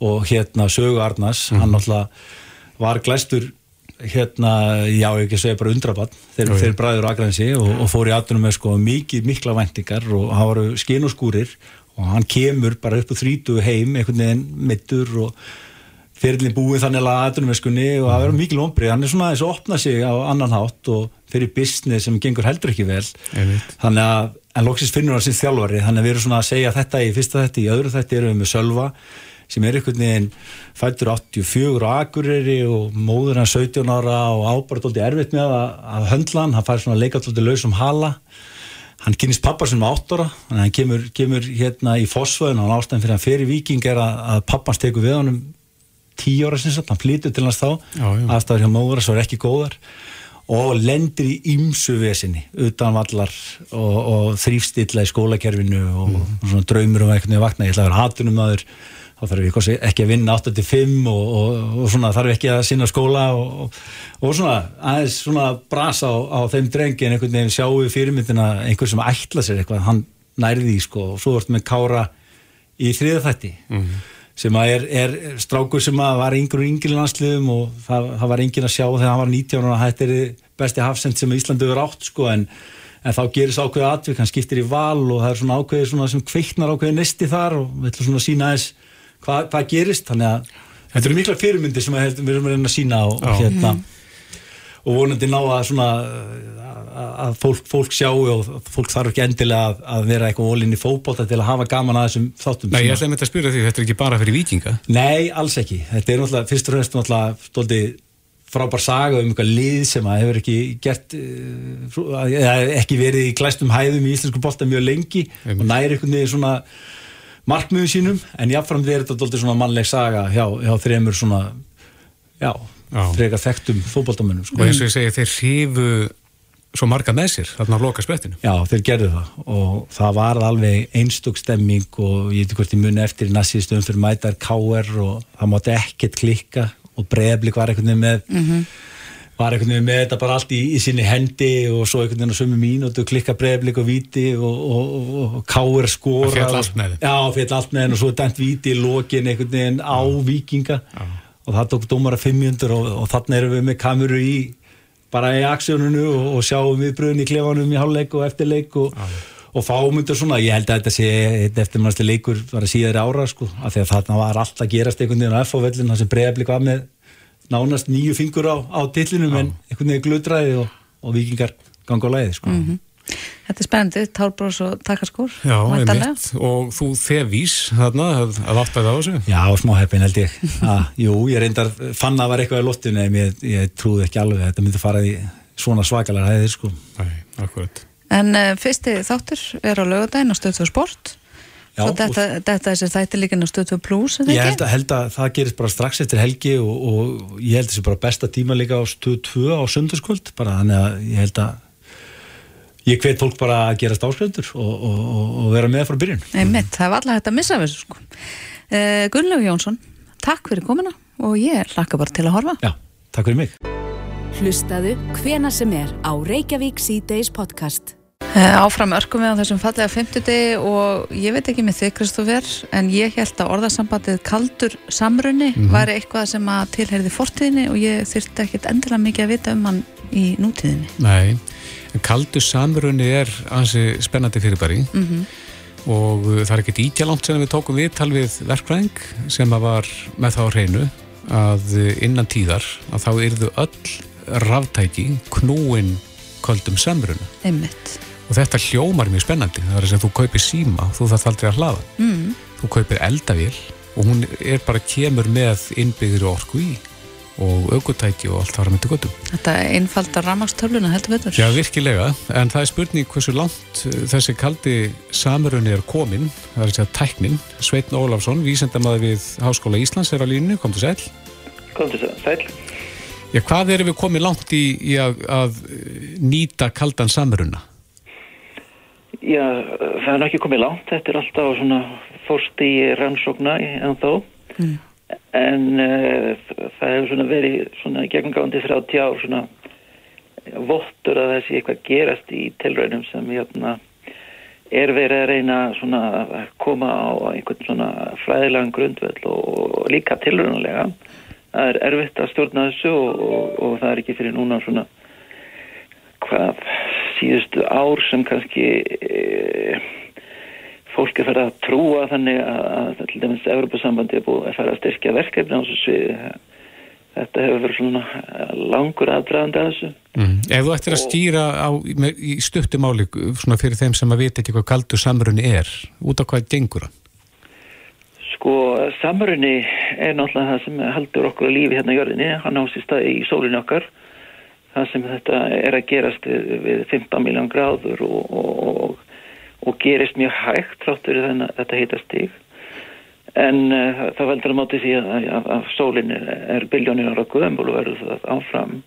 og hérna sögu Arnars, mm. hann mhm. náttúrulega var glæstur hérna, já ekki að segja bara undrabann þeir, þeir bræður aðgrænsi og, og fór í aðtunum með sko mikið mikla vendingar og hann var skinn og skúrir og hann kemur bara upp á þrítu heim einhvern veginn mittur og fyrirlin búið þannig að aðdunumeskunni og það verður mikil ombrið, hann er svona þess að opna sig á annan hátt og fyrir business sem gengur heldur ekki vel. Þannig að, en loksist finnur hann sín þjálfari. Þannig að við erum svona að segja þetta í fyrsta þetta í öðru þetta erum við með Sölva sem er einhvern veginn fættur 84 á Akureyri og móður hann 17 ára og ábært alltaf erfitt með að, að höndla hann, hann fær svona leikall alltaf laus um hala. Hann kynist pappar sem er 8 ára. Að hann kemur, kemur hérna í fósföðun og ástæðan fyrir hann fyrir viking er að, að pappans teku við honum tíu ára sinns hann flytur til hans þá. Aðstæður hjá móður að svo er ekki góðar. Og lendir í ymsu vesinni utan vallar og, og þrýfstilla í skólakerfinu og, mm. og svona draumur um eitthvað vakna, ég ætla að vera hatunum aður þá þarf ég ekki að vinna 8-5 og, og svona þarf ekki að sinna skóla og svona aðeins svona brasa á, á þeim drengi en einhvern veginn sjáu fyrirmyndina einhver sem ætla sér eitthvað, hann nærði sko. Og svo vart með kára í þriðafætti mm sem er, er strákur sem var yngur og yngir landsliðum og það, það var yngin að sjá þegar hann var 19 og þetta er besti hafsend sem Íslandi verið átt sko en, en þá gerist ákveðið atvik, hann skiptir í val og það er svona ákveðið svona sem kveiknar ákveðið nesti þar og við ætlum svona að sína þess hvað, hvað gerist, þannig að þetta eru mikla fyrirmyndir sem við erum að reyna að sína og, og hérna mm. Og vonandi ná að svona að fólk, fólk sjáu og fólk þarf ekki endilega að, að vera eitthvað ólinn í fókbóta til að hafa gaman að þessum þáttum. Nei, ég ætlaði með þetta að spyrja því þetta er ekki bara fyrir vikinga. Nei, alls ekki. Þetta er náttúrulega, fyrst og fremst náttúrulega stóldi frábær saga um eitthvað lið sem að hefur ekki gert eða ekki verið í glæstum hæðum í íslensku bólta mjög lengi Eim. og næri einhvern veginn svona markmiðu sínum en jáfnframt er þetta stóldi svona mannleg saga hjá, hjá þremur svona já, frekar þekktum fókbóltamönnum. Sko. Og eins og ég segi, þeir hrifu svo marga með sér þarna á loka spettinu. Já, þeir gerðu það og það var alveg einstök stemming og ég veit hvort ég muni eftir í næstíðstöðum fyrir mætar K.R. og það mátti ekkert klikka og Breðblik var einhvern veginn með mm -hmm. var einhvern veginn með þetta bara allt í, í sinni hendi og svo einhvern veginn á sömu mín og þú klikka Breðblik og Víti og, og, og, og K.R. skora. Það fjall allt með þið. Já, fjall allt með þið og svo dænt Víti í lokin einhvern veginn á Víkinga Já. Og það tók dómara 500 og þannig erum við með kameru í bara í aksjónunu og, og sjáum viðbröðin í klefanum í háluleik og eftirleik og, og fáum undir svona, ég held að þetta sé eftirmannstu leikur var að síðar ára sko, af því að þarna var alltaf gerast einhvern veginn á F-fávellin, það sem bregðarblik var með nánast nýju fingur á, á tillinum en einhvern veginn glöðdræði og, og vikingar ganga á leiði sko. Mm -hmm. Þetta er spennandi, tálbrós og takarskór Já, einmitt, og þú þevís þarna, að áttaði á þessu? Já, smá heppin held ég. Ah, Jú, ég reyndar, fann að var eitthvað í lottinu en ég, ég trúði ekki alveg að þetta myndi fara í svona svakalega hæðir sko. Nei, akkurat. En uh, fyrsti þáttur er á lögadaginn á stöðtöðu sport. Já, Svo þetta, þetta þessi þætti líka ná stötu plus, er Ég ekki? held að, held að það gerist bara strax eftir helgi og, og ég held þessi bara besta tíma líka á stöð 2 á sundarskvöld bara þannig að ég held að ég hvet fólk bara að gerast ásköldur og, og, og, og vera með frá byrjun Einmitt, það var alltaf hægt að missa þessu sko. Uh, Gunnlaug Jónsson, takk fyrir komuna og ég hlakka bara til að horfa. Já, takk fyrir mig Hlustaðu hvena sem er á Reykjavík C-Days podcast. Uh, áfram örkum við á þessum fallega 50 og ég veit ekki með þig Kristoffer en ég held að orðasambandið kaldur samrunni væri eitthvað sem að tilherði fortíðinni og ég þyrfti ekkit endilega mikið að vita um hann í nútíðinni. Nei, en kaldur samrunni er ansi spennandi fyrirbæri. Mm og uh, það er ekkert ítjalangt sem við tókum við verkfræðing sem að var með þá hreinu að uh, innan tíðar að þá yrðu öll ráftæki knúin köldum samrunni Einmitt. og þetta hljómar mjög spennandi. Það er að þú kaupir síma þú þarf aldrei að hlaða. Mm. þú kaupir eldavél og hún er bara kemur með innbyggðri orku í og aukutæki og allt þar að myndi göttum Þetta einfaldar rafmagnstöluna heldur betur. Já, virkilega, en það er spurning hversu langt uh, þessi kaldi samrunni er komin, það er að segja tæknin Sveitn Ólafsson, vísendamaður við Háskóla Íslands er á línu, kom til sæl Kom til sæl. Já, hvað erum við komið langt í, í að, að uh, nýta kaldan samrunna? Já, það er ekki komið langt, þetta er alltaf svona fórst í rannsókna en þó. Mm. En uh, það hefur svona verið svona gegngándi 30 ár svona vottur að þessi eitthvað gerast í tilraunum sem hérna er verið að reyna svona að koma á einhvern svona fræðilegan grundvöld og líka tilraunulega. Það er erfitt að stjórna þessu og, og, og það er ekki fyrir núna svona hvað síðustu ár sem kannski e, fólk er farið að trúa þannig að, til dæmis Evropasambandi er búið að fara að styrkja verkefni á þessu sviði þetta hefur verið svona langur aðdraðandi að þessu Mm. Ef þú ættir að skýra á, með, í stuttumáli svona fyrir þeim sem að vita ekki hvað kaldur samrunni er, út á hvað gengur hann? Sko, samrunni er náttúrulega það sem haldur okkur að lífi hérna á jörðinni, hann á sér stað í sólinu okkar það sem þetta er að gerast við 15 miljón gráður og, og, og, og gerist mjög hægt tráttur í þennan þetta heita stíg en uh, það veldur að máti því að, að, að sólin er, er biljónir ára gömul og verður það áfram.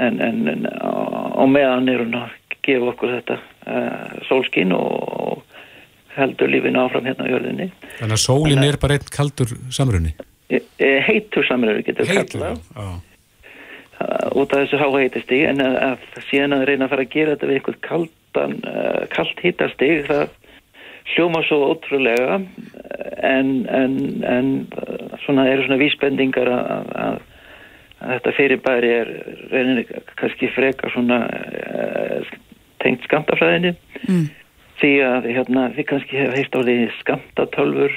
En, en, en á, á meðan er hún að gefa okkur þetta uh, sólskinn og, og heldur lífinu áfram hérna á jörðinni. Þannig að sólin er bara einn kaldur samrunni? e, e, heitur samröður getur kallað út af þessu háheitasti en að, að síðan að reyna að fara að gera þetta við einhvern kaldan, uh, kalt hittastig það hljóma svo ótrúlega eh, en, en, en uh, svona eru svona vísbendingar að, að, að þetta fyrirbæri er reynir kannski frekar svona uh, tengt skamtafræðinni Mm. því að hérna, þið kannski hefur heilt á því skamtatölfur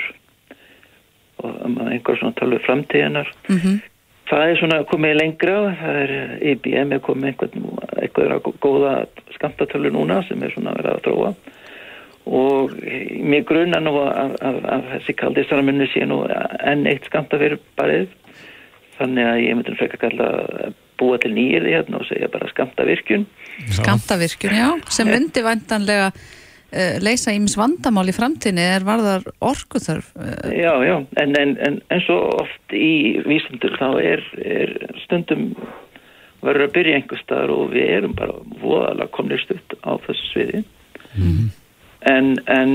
og um, einhver svona tölfur framtíðinar Mm Það er svona komið lengra, það er IBM er komið einhvern, einhverja góða skamtatölu núna sem er svona verið að þróa. Og mér grunna nú að, þessi kaldi sarmunni sé nú enn eitt skamtafyrirbarið þannig að ég myndi frekar kalla búa til nýjir því hérna og segja bara skamtavirkjun. Skamtavirkjun, já, sem myndi væntanlega uh, leysa ímis vandamál í framtíðinni er varðar orkuþörf. Uh, Já, já, en, en, en, en svo oft í vísindur þá er, er stundum verður að byrja einhver staðar og við erum bara voðalega komnir stutt á þessu sviði. En, en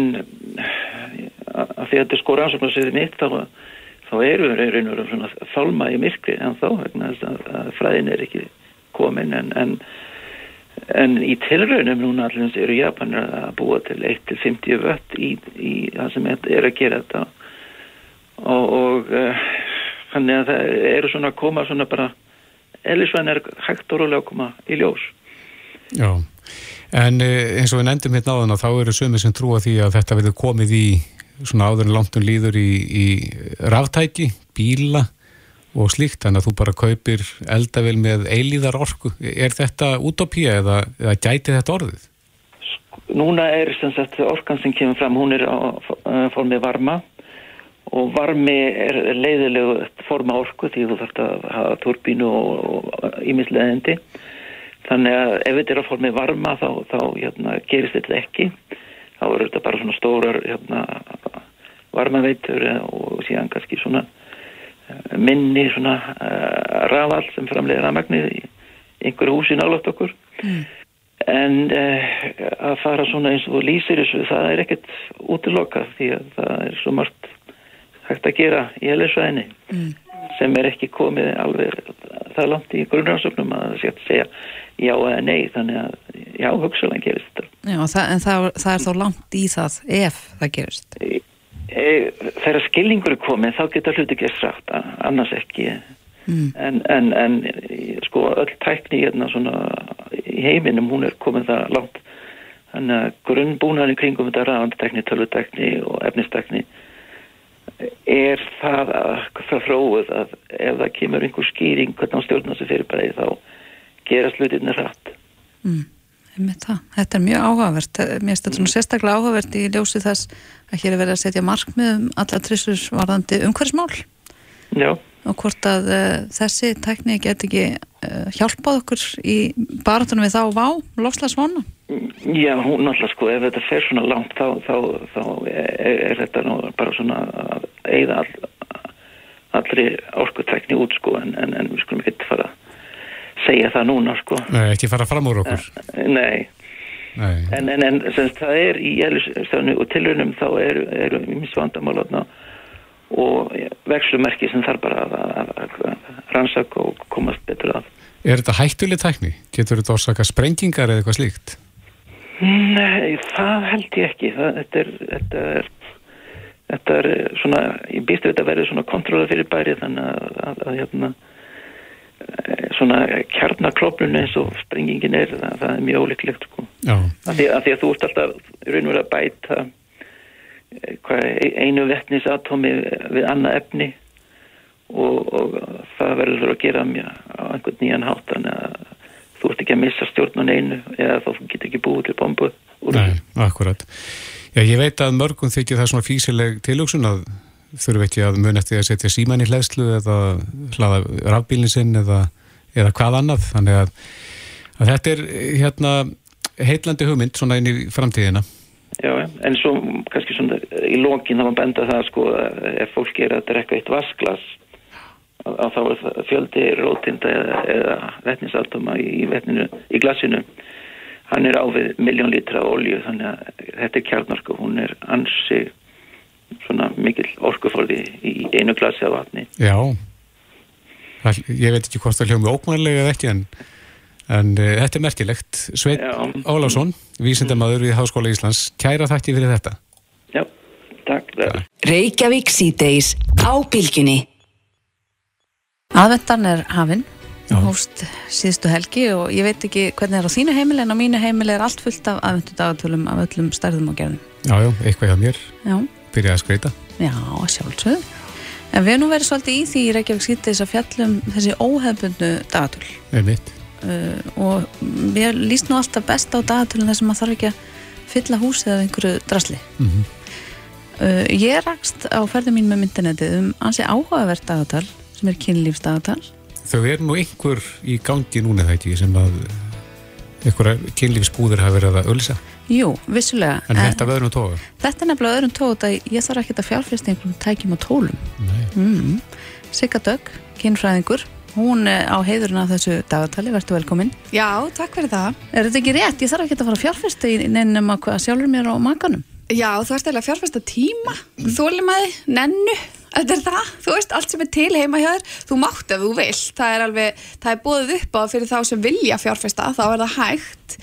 að því að þetta er sko rannsóknarsviði mitt þá, þá erum við reynur um svona þálma í myrkri en þá vegna þess að, að fræðin er ekki komin en, en, en í tilraunum núna allir eru Japanir að búa til 1-50 vött í, í það sem er að gera þetta. Og, og uh, þannig að það eru svona að koma svona bara eðlisvæn er hægt og rólega að koma í ljós. Já, en eh, eins og við nefndum hérna áðan að þá eru sömur sem trúa því að þetta verður komið í svona áður en langtum líður í, í ráftæki, bíla og slíkt, þannig að þú bara kaupir eldavel með eilíðar orku. Er þetta utopía eða, eða gæti þetta orðið? Núna er sagt orkan sem kemur fram, hún er á formið varma og varmi er leiðilegu forma orku því þú þarfst að hafa turbínu og ímisleðindi. Þannig að ef þetta er á formið varma þá, þá hérna, gerist þetta ekki. Þá eru þetta bara svona stórar hérna, varmaveitur eh, og síðan kannski svona minni svona uh, rafall sem framleiðir að magnið í einhverju húsi nálátt okkur. En uh, að fara svona eins og lýsir þessu það er ekkert útilokað því að það er svo margt hægt að gera í LSU-æni sem er ekki komið alveg það langt í grunnrannsóknum að það sé að segja já eða nei þannig að já, hugsaðan gerist þetta. Já, það, en það, það er þá langt í það ef það gerist. E, þegar skilningur er komið þá geta hluti gerst rætt annars ekki Mm. en, en, en sko öll tækni hérna svona í heiminum hún er komið það langt þannig að grunnbúnaðin kringum þetta ræðandtekni, tölvutekni og efnistekni er það að það þróið að ef það kemur einhver skýring hvernig á stjórna þessu fyrirbæði þá gerast hlutinni rætt Mm. Þetta er mjög áhugavert. Mér finnst þetta svona sérstaklega áhugavert í ljósi þess að hér er verið að setja markmið um alla trissur varðandi umhverfismál Já, og hvort að uh, þessi tækni get ekki uh, hjálpað okkur í baratunum við þá vá, lofslagsvona. Já, hún náttúrulega sko, ef þetta fer svona langt þá, þá, þá er, er þetta nú bara svona að eigða all, allri orkutækni út sko en, en, en við skulum ekki fara segja það núna sko. Nei, ekki fara fram úr okkur. Nei, Nei. en, en, en semst, það er í eðlistöðinu og tilraunum þá eru er, mjög vandamálaðna og vexlumerki sem þarf bara að, að, að, rannsaka og komast betur að. Er þetta hættuleg tækni? Getur þetta orsaka sprengingar eða eitthvað slíkt? Nei, það held ég ekki. Það, þetta, er, þetta er þetta er svona, ég býst við þetta að verði svona kontróla fyrir bæri þannig að, að, hérna eh, svona kjarnaklopnun eins og sprengingin er, það, það er mjög óleiklegt sko. Af því, því að þú ert alltaf í raun og verið að bæta eh, hvað, einu vettnisatómi við annað efni og, og það verður að gera mjög á einhvern nýjan að þú ert ekki að missa stjórn á neinu eða þá getur ekki búið til bombu Nei, akkurat. Já, ég veit að mörgum þykir það svona físileg tilhugsun að þurfu ekki að mun eftir að setja síman í hlæðslu eða hlaða rafbílinn sinn eða, eða hvað annað. Þannig að, að þetta er hérna heitlandi hugmynd svona inn í framtíðina. Já, en svo kannski svona í lokin þá maður benda það sko ef fólk er að drekka eitt vasklas að, þá er fjöldi rótinda eða, eða vetnisaltoma í í glasinu hann er á við miljón lítra olju þannig að þetta er kjarnarku hún er ansi svona mikil orkufóli í einu glasi af vatni Já. Það, ég veit ekki hvort það hljómi ókmannlega eða ekki en, en uh, þetta er merkilegt. Sveit Já. Ólafsson, vísindamaður við Háskóla Íslands, kæra þætti fyrir þetta. Já, takk. Reykjavík síðdeis á bylgjunni. Aðvendan er hafinn, hóst síðustu helgi og ég veit ekki hvernig er á þínu heimili en á mínu heimili er allt fullt af aðvendu dagatölum af öllum stærðum og gerðum. Já, já, eitthvað hjá mér. Já, Byrjaði að skreita. já, sjálfsögð. En við nú verið svolítið í því í Reykjavík síðdeis að fjallum þessi óhefbundnu mitt. uh, og mér líst nú alltaf best á dagatölun þar sem maður þarf ekki að fylla húsið af einhverju drasli Mhm. uh, ég rakst á ferði mín með myndinetið um ansi áhugavert dagatal sem er kynlífsdagatal Þau er nú einhver í gangi núna það ekki sem að einhverja kynlífsbúður hafa verið að ölsa. jú, vissulega En þetta af öðrum tóga. þetta er nefnilega öðrum tót að ég þarf ekki að fjárfesta einhverjum tækjum og tólum mm. Sigga Dögg, kynfræðingur hún er á heiðurinn af þessu dagatali, verður velkomin Já, takk fyrir það. Er þetta ekki rétt? Ég þarf ekki að fara að fjárfesta í nefnum að hvað sjálfur mér á makanum Já, þú ert eiginlega að fjárfesta tíma, þólimaði, nennu, þetta er það. Þú veist, allt sem er til heima hjá þér, þú mátt ef þú vilt. Það er alveg, það er bóðið upp á fyrir þá sem vilja fjárfesta, þá er það hægt,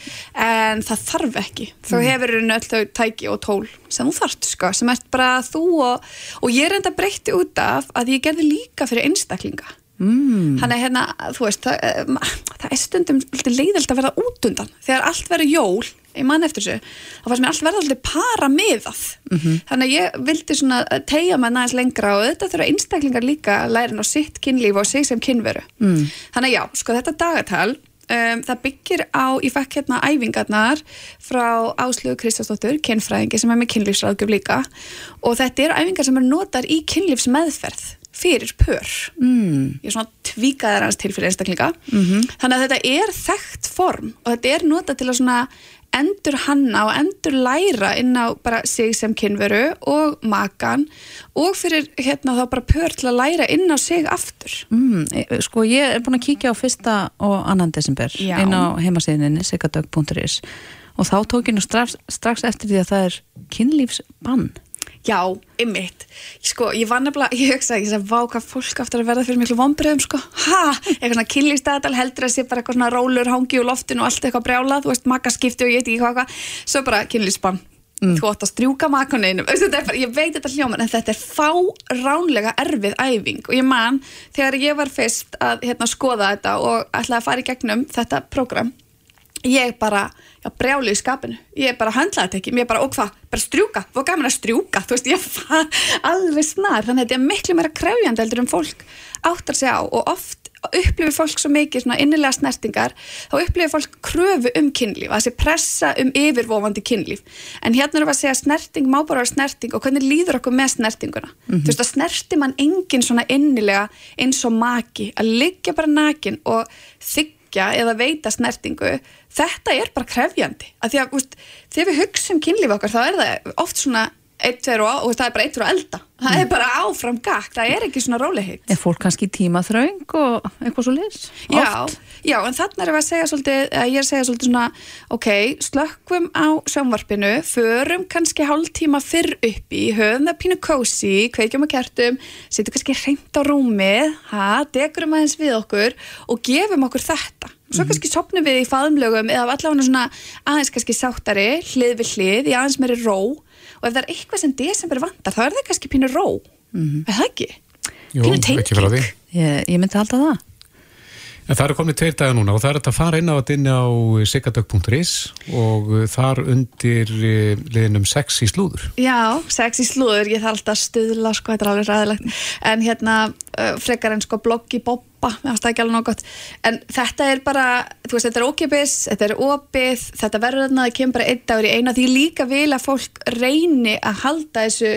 en það þarf ekki. Þú hefur raun öll þau tæki og tól sem þú þarft, sko, sem ert bara þú og, og ég er enda breytti út af að ég gerði líka fyrir einstaklinga. Mm. Þannig hérna, þú veist, það, eh, það er stundum lítið leiðilt að verða út undan þegar allt verður jól, ég man eftir þessu. Þá fannst mér allt verða alltaf para miðað þannig að ég vildi svona tegja maður næðis lengra og þetta þurfa einstaklingar líka að læra ná sitt kynlíf og sig sem kynveru. Mm. þannig að já, sko þetta dagatal um, það byggir á, ég fekk hérna æfingarnar frá Áslögu Kristjánsdóttur, kynfræðingi sem er með kynlífsráðgjöf líka. Og þetta eru æfingar sem er notar í kynlífsmeðferð fyrir pör. Mm. ég svona tvíkaði hans til fyrir einstaklinga. Mhm. þannig að þetta er þekkt form og þetta er notað til að svona endur hanna og endur læra inn á bara sig sem kynveru og makan og fyrir hérna þá bara pör til að læra inn á sig aftur. Mm, e- sko ég er búin að kíkja á fyrsta og annan desember Já. inn á heimasíðinni sikadögg.is og þá tók ég nú strax, strax eftir því að það er kynlífsbann Já, ymmit. Sko, ég var nefnilega, ég hugsaði ekki að vá hvað fólk aftur að verða fyrir miklu vonbröðum, sko. Ha, eitthvað svona kynlífstæðal heldur að sé bara eitthvað svona rólur, hangi úr loftinu og allt eitthvað brjálað, þú veist, makaskipti og ég veit ekki hvað, hvað. Svo bara kynlífsbann. Þú átt að strjúka makuninu. Ég veit þetta hljóman, en þetta er fáránlega erfið æfing og ég man þegar ég var fyrst að hérna, skoða þetta og ætlaði að fara í gegnum þetta prógram ég bara, já, brjálu í skapinu. Ég bara höndlaði þetta ekki, mér bara, og hvað? Bara strjúka, hvað gaman að strjúka? Þú veist, ég var alveg snar. Þannig að þetta er miklu meira krefjandi heldur en fólk áttar sig á. Og oft upplifir fólk svo mikið svona innilega snertingar. Þá upplifir fólk kröfu um kynlíf að sé pressa um yfirvofandi kynlíf. En hérna erum við að segja snerting má bara vera snerting. Og hvernig líður okkur með snertinguna? Mhm. þú veist að snerti mann engin svona innilega eins og maki. Að liggja bara nakin og þykja eða veita snertingu þetta er bara krefjandi. Að því að úst, þegar við hugsum kynlíf okkar þá er það oft svona eitt, tveir og, og það er bara eitt, tveir og elda. Það er bara áfram gakk, það er ekki svona rólegheit er fólk kannski tímaþröng og eitthvað svo lis Já, já, en þannig erum við að segja svolítið, ég er að segja svolítið svona, ok, slökkvum á sjónvarpinu, förum kannski hálftíma fyrr upp í, höfum það pínu kósi, kveikjum að kertum, setjum kannski hreint á rúmið, ha, degurum aðeins við okkur og gefum okkur þetta. Svo kannski sopnum við í faðumlögum eða allavega svona aðeins kannski sáttari, hlið við hlið, í aðeins meiri ró og ef það er eitthvað sem desember vantar, þá er það kannski pínu ró. Er það ekki? Jú, Pínu ekki frá því. ég, ég myndi halda það En það eru komið tveir dagar núna og það er að fara inn á þetta inn á sikadögg.is og uh, þar undir uh, liðinum sex í slúður. Já, sexy slúður, ég þarf alltaf að stuðla sko, þetta er alveg ræðilegt en hérna, frekar en sko bloggi boppa, mér finnst það ekki alveg nokkuð en þetta er bara, þú veist, þetta er ókipis þetta er opið, þetta verður þarna það kemur bara einn dagur í eina, því líka vil að fólk reyni að halda þessu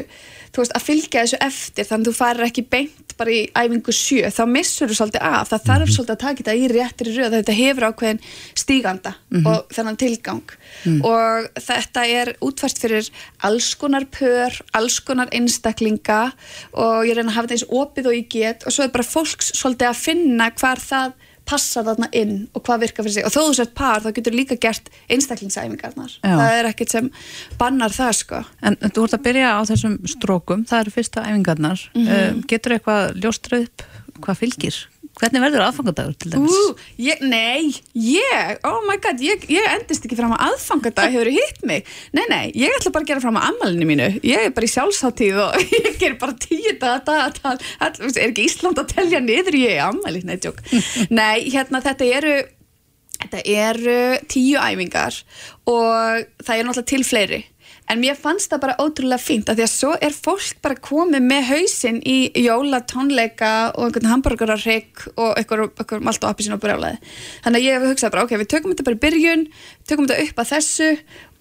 þú veist, að fylgja þessu eftir þannig að þú farir ekki beint bara í æfingu sjö. Þá missur þú svolítið af, það þarf svolítið að taka þetta í réttir röð, þetta hefur ákveðin stíganda Mhm. og þennan tilgang. Mm. og þetta er útfært fyrir alls konar pör, alls konar einstaklinga og ég reyna að hafa þetta eins opið og ég get og svo er bara fólks svolítið að finna hvar það passa þarna inn og hvað virkar fyrir sig og þó þú sett par þá getur líka gert einstaklingsæfingarnar Já. það er ekkert sem bannar það sko En þú ert að byrja á þessum strókum, það eru fyrsta æfingarnar. Mm getur eitthvað ljóstrað upp hvað fylgir? Hvernig verður aðfangadagur til dæmis? Ú, ég, nei, ég, oh my god, ég, ég endist ekki fram að aðfangadag hefur hitt mig. Nei, nei, ég ætla bara að gera fram að ammalinu mínu. Ég er bara í sjálfsáttíð og ég ger bara tíu dag, dag, dag, all, er ekki Ísland að telja niður ég er ammali, nei, tjók. nei, hérna, þetta eru, þetta eru tíu æfingar og það er náttúrulega til fleiri. En mér fannst það bara ótrúlega fínt að því að svo er fólk bara komið með hausinn í jóla tónleika og einhvern hamburgerarrygg og einhver, malt og appi sín og brjálaði. Þannig að ég hef hugsað bara, ok, við tökum þetta bara í byrjun, tökum þetta upp að þessu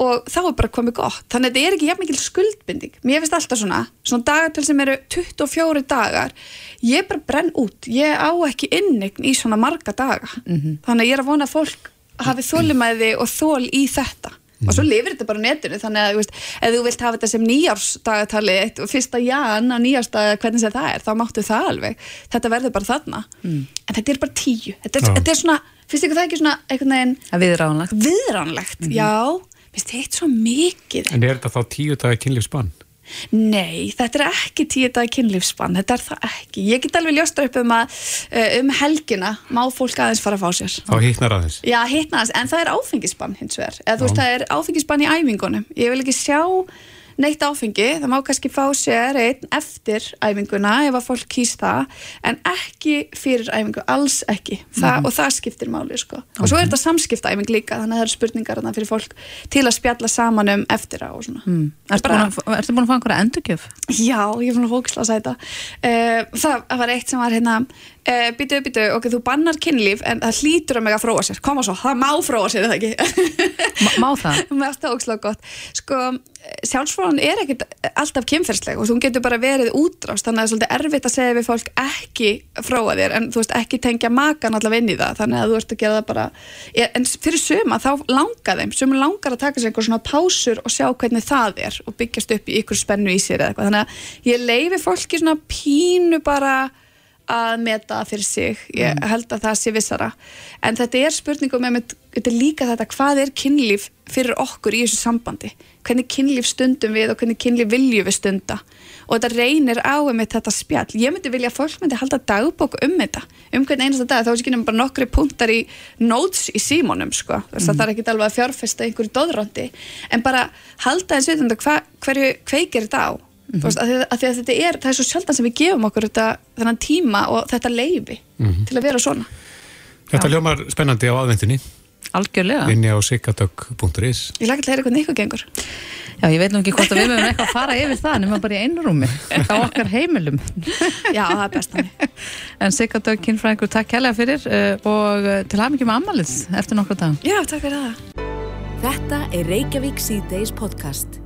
og þá er bara komið gott. Þannig að þetta er ekki jafn mikil skuldbinding. Mér finnst alltaf svona, svona dagatöl sem eru 24 dagar, ég bara brenn út. Ég á ekki innign í svona marga daga. Þannig að ég er að vona að fólk hafi þólimæði og þól í þetta og svo lifir þetta bara netinu þannig að þú veist, ef þú vilt hafa þetta sem nýjársdagatali eitt og fyrsta jan á nýjársdaga hvernig sem það er, þá máttu það alveg. Þetta verður bara þarna. Mm. en þetta er bara tíu, þetta er, þetta er svona finnst ykkur það ekki svona einhvern veginn viðránlegt. viðránlegt, já. Finnst þetta svo mikið? En er þetta þá tíu dagar kynlífsbann? Nei, þetta er ekki tíu dagar kynlífsbann, þetta er það ekki. Ég get alveg ljósta upp um að uh, um helgina má fólk aðeins fara að fá sér. Þá hittnar aðeins. Já, hittna aðeins, en það er áfengisbann hins vegar. Eða þú veist, það er áfengisbann í æfingunum. Ég vil ekki sjá neitt áfengi, það má kannski fá sér einn eftir æfinguna ef að fólk kýst það, en ekki fyrir æfingu, alls ekki. Þa, Mhm. Og það skiptir máli, sko. Og svo er þetta samskiptæfing líka, þannig að það eru spurningar þarna fyrir fólk til að spjalla saman um eftir á og svona. Mm. Bara- búin búin að fá einhverja endurgjöf? Já, ég er búin að hóksla að sæta uh, það var eitt sem var hérna uh, býtu, býtu, ok, þú bannar kynlíf en það hlýtur að mega fróa sér. Koma svo, það má fróa sér, er það ekki? Má, það? Mér finnst það ógislega gott. Sko, sjálfsfróðan er ekkert alltaf kynferðsleg og þú getur bara verið útrást þannig að það er svolítið erfitt að segja við fólk ekki fróa þér en þú veist ekki tengja makan allavega inn í það þannig að þú ert að gera það bara en fyrir suma þá langar þeim suma langar að taka sér einhver svona pásur og sjá hvernig það er og byggjast upp í ykkur spennu í sér eða eitthvað. Þannig að ég leifi fólki svona pínu bara að meta fyrir sig, ég Mm. held að það sé vissara. En þetta er spurningum með, þetta er líka þetta hvað er kynlíf fyrir okkur í þessu sambandi? Hvernig kynlíf stundum við og hvernig kynlíf viljum við stunda? Og þetta reynir á um þetta spjall, ég myndi vilja að fólk myndi halda dagbók um þetta um hvern einasta dag, þá er ekki nema bara nokkri punktar í notes í símónum sko. mm. það er ekki alveg að fjárfesta einhverju dóðrandi en bara halda við um hverju kveikir þetta á mm -hmm. veist, að, að að þetta er, það er svo sjaldan sem við gefum okkur þetta, þennan tíma og þetta leifi Mhm. til að vera svona. Þetta ljómar spennandi á aðvendinni Algjörlega. Inni á sikadögg.is Ég lagi til að heyra hvernig ykkur gengur. Já, ég veit nú ekki hvort að við mögum eitthvað að fara yfir það nema bara í einrúmi á okkar heimilum. Já, það er best þannig. En Sigga Dögg Kinnfræðingur, takk kærlega fyrir uh, og uh, til mikið með ammalið eftir nokkra dag Já, takk fyrir það. Þetta er Reykjavík C-Days podcast.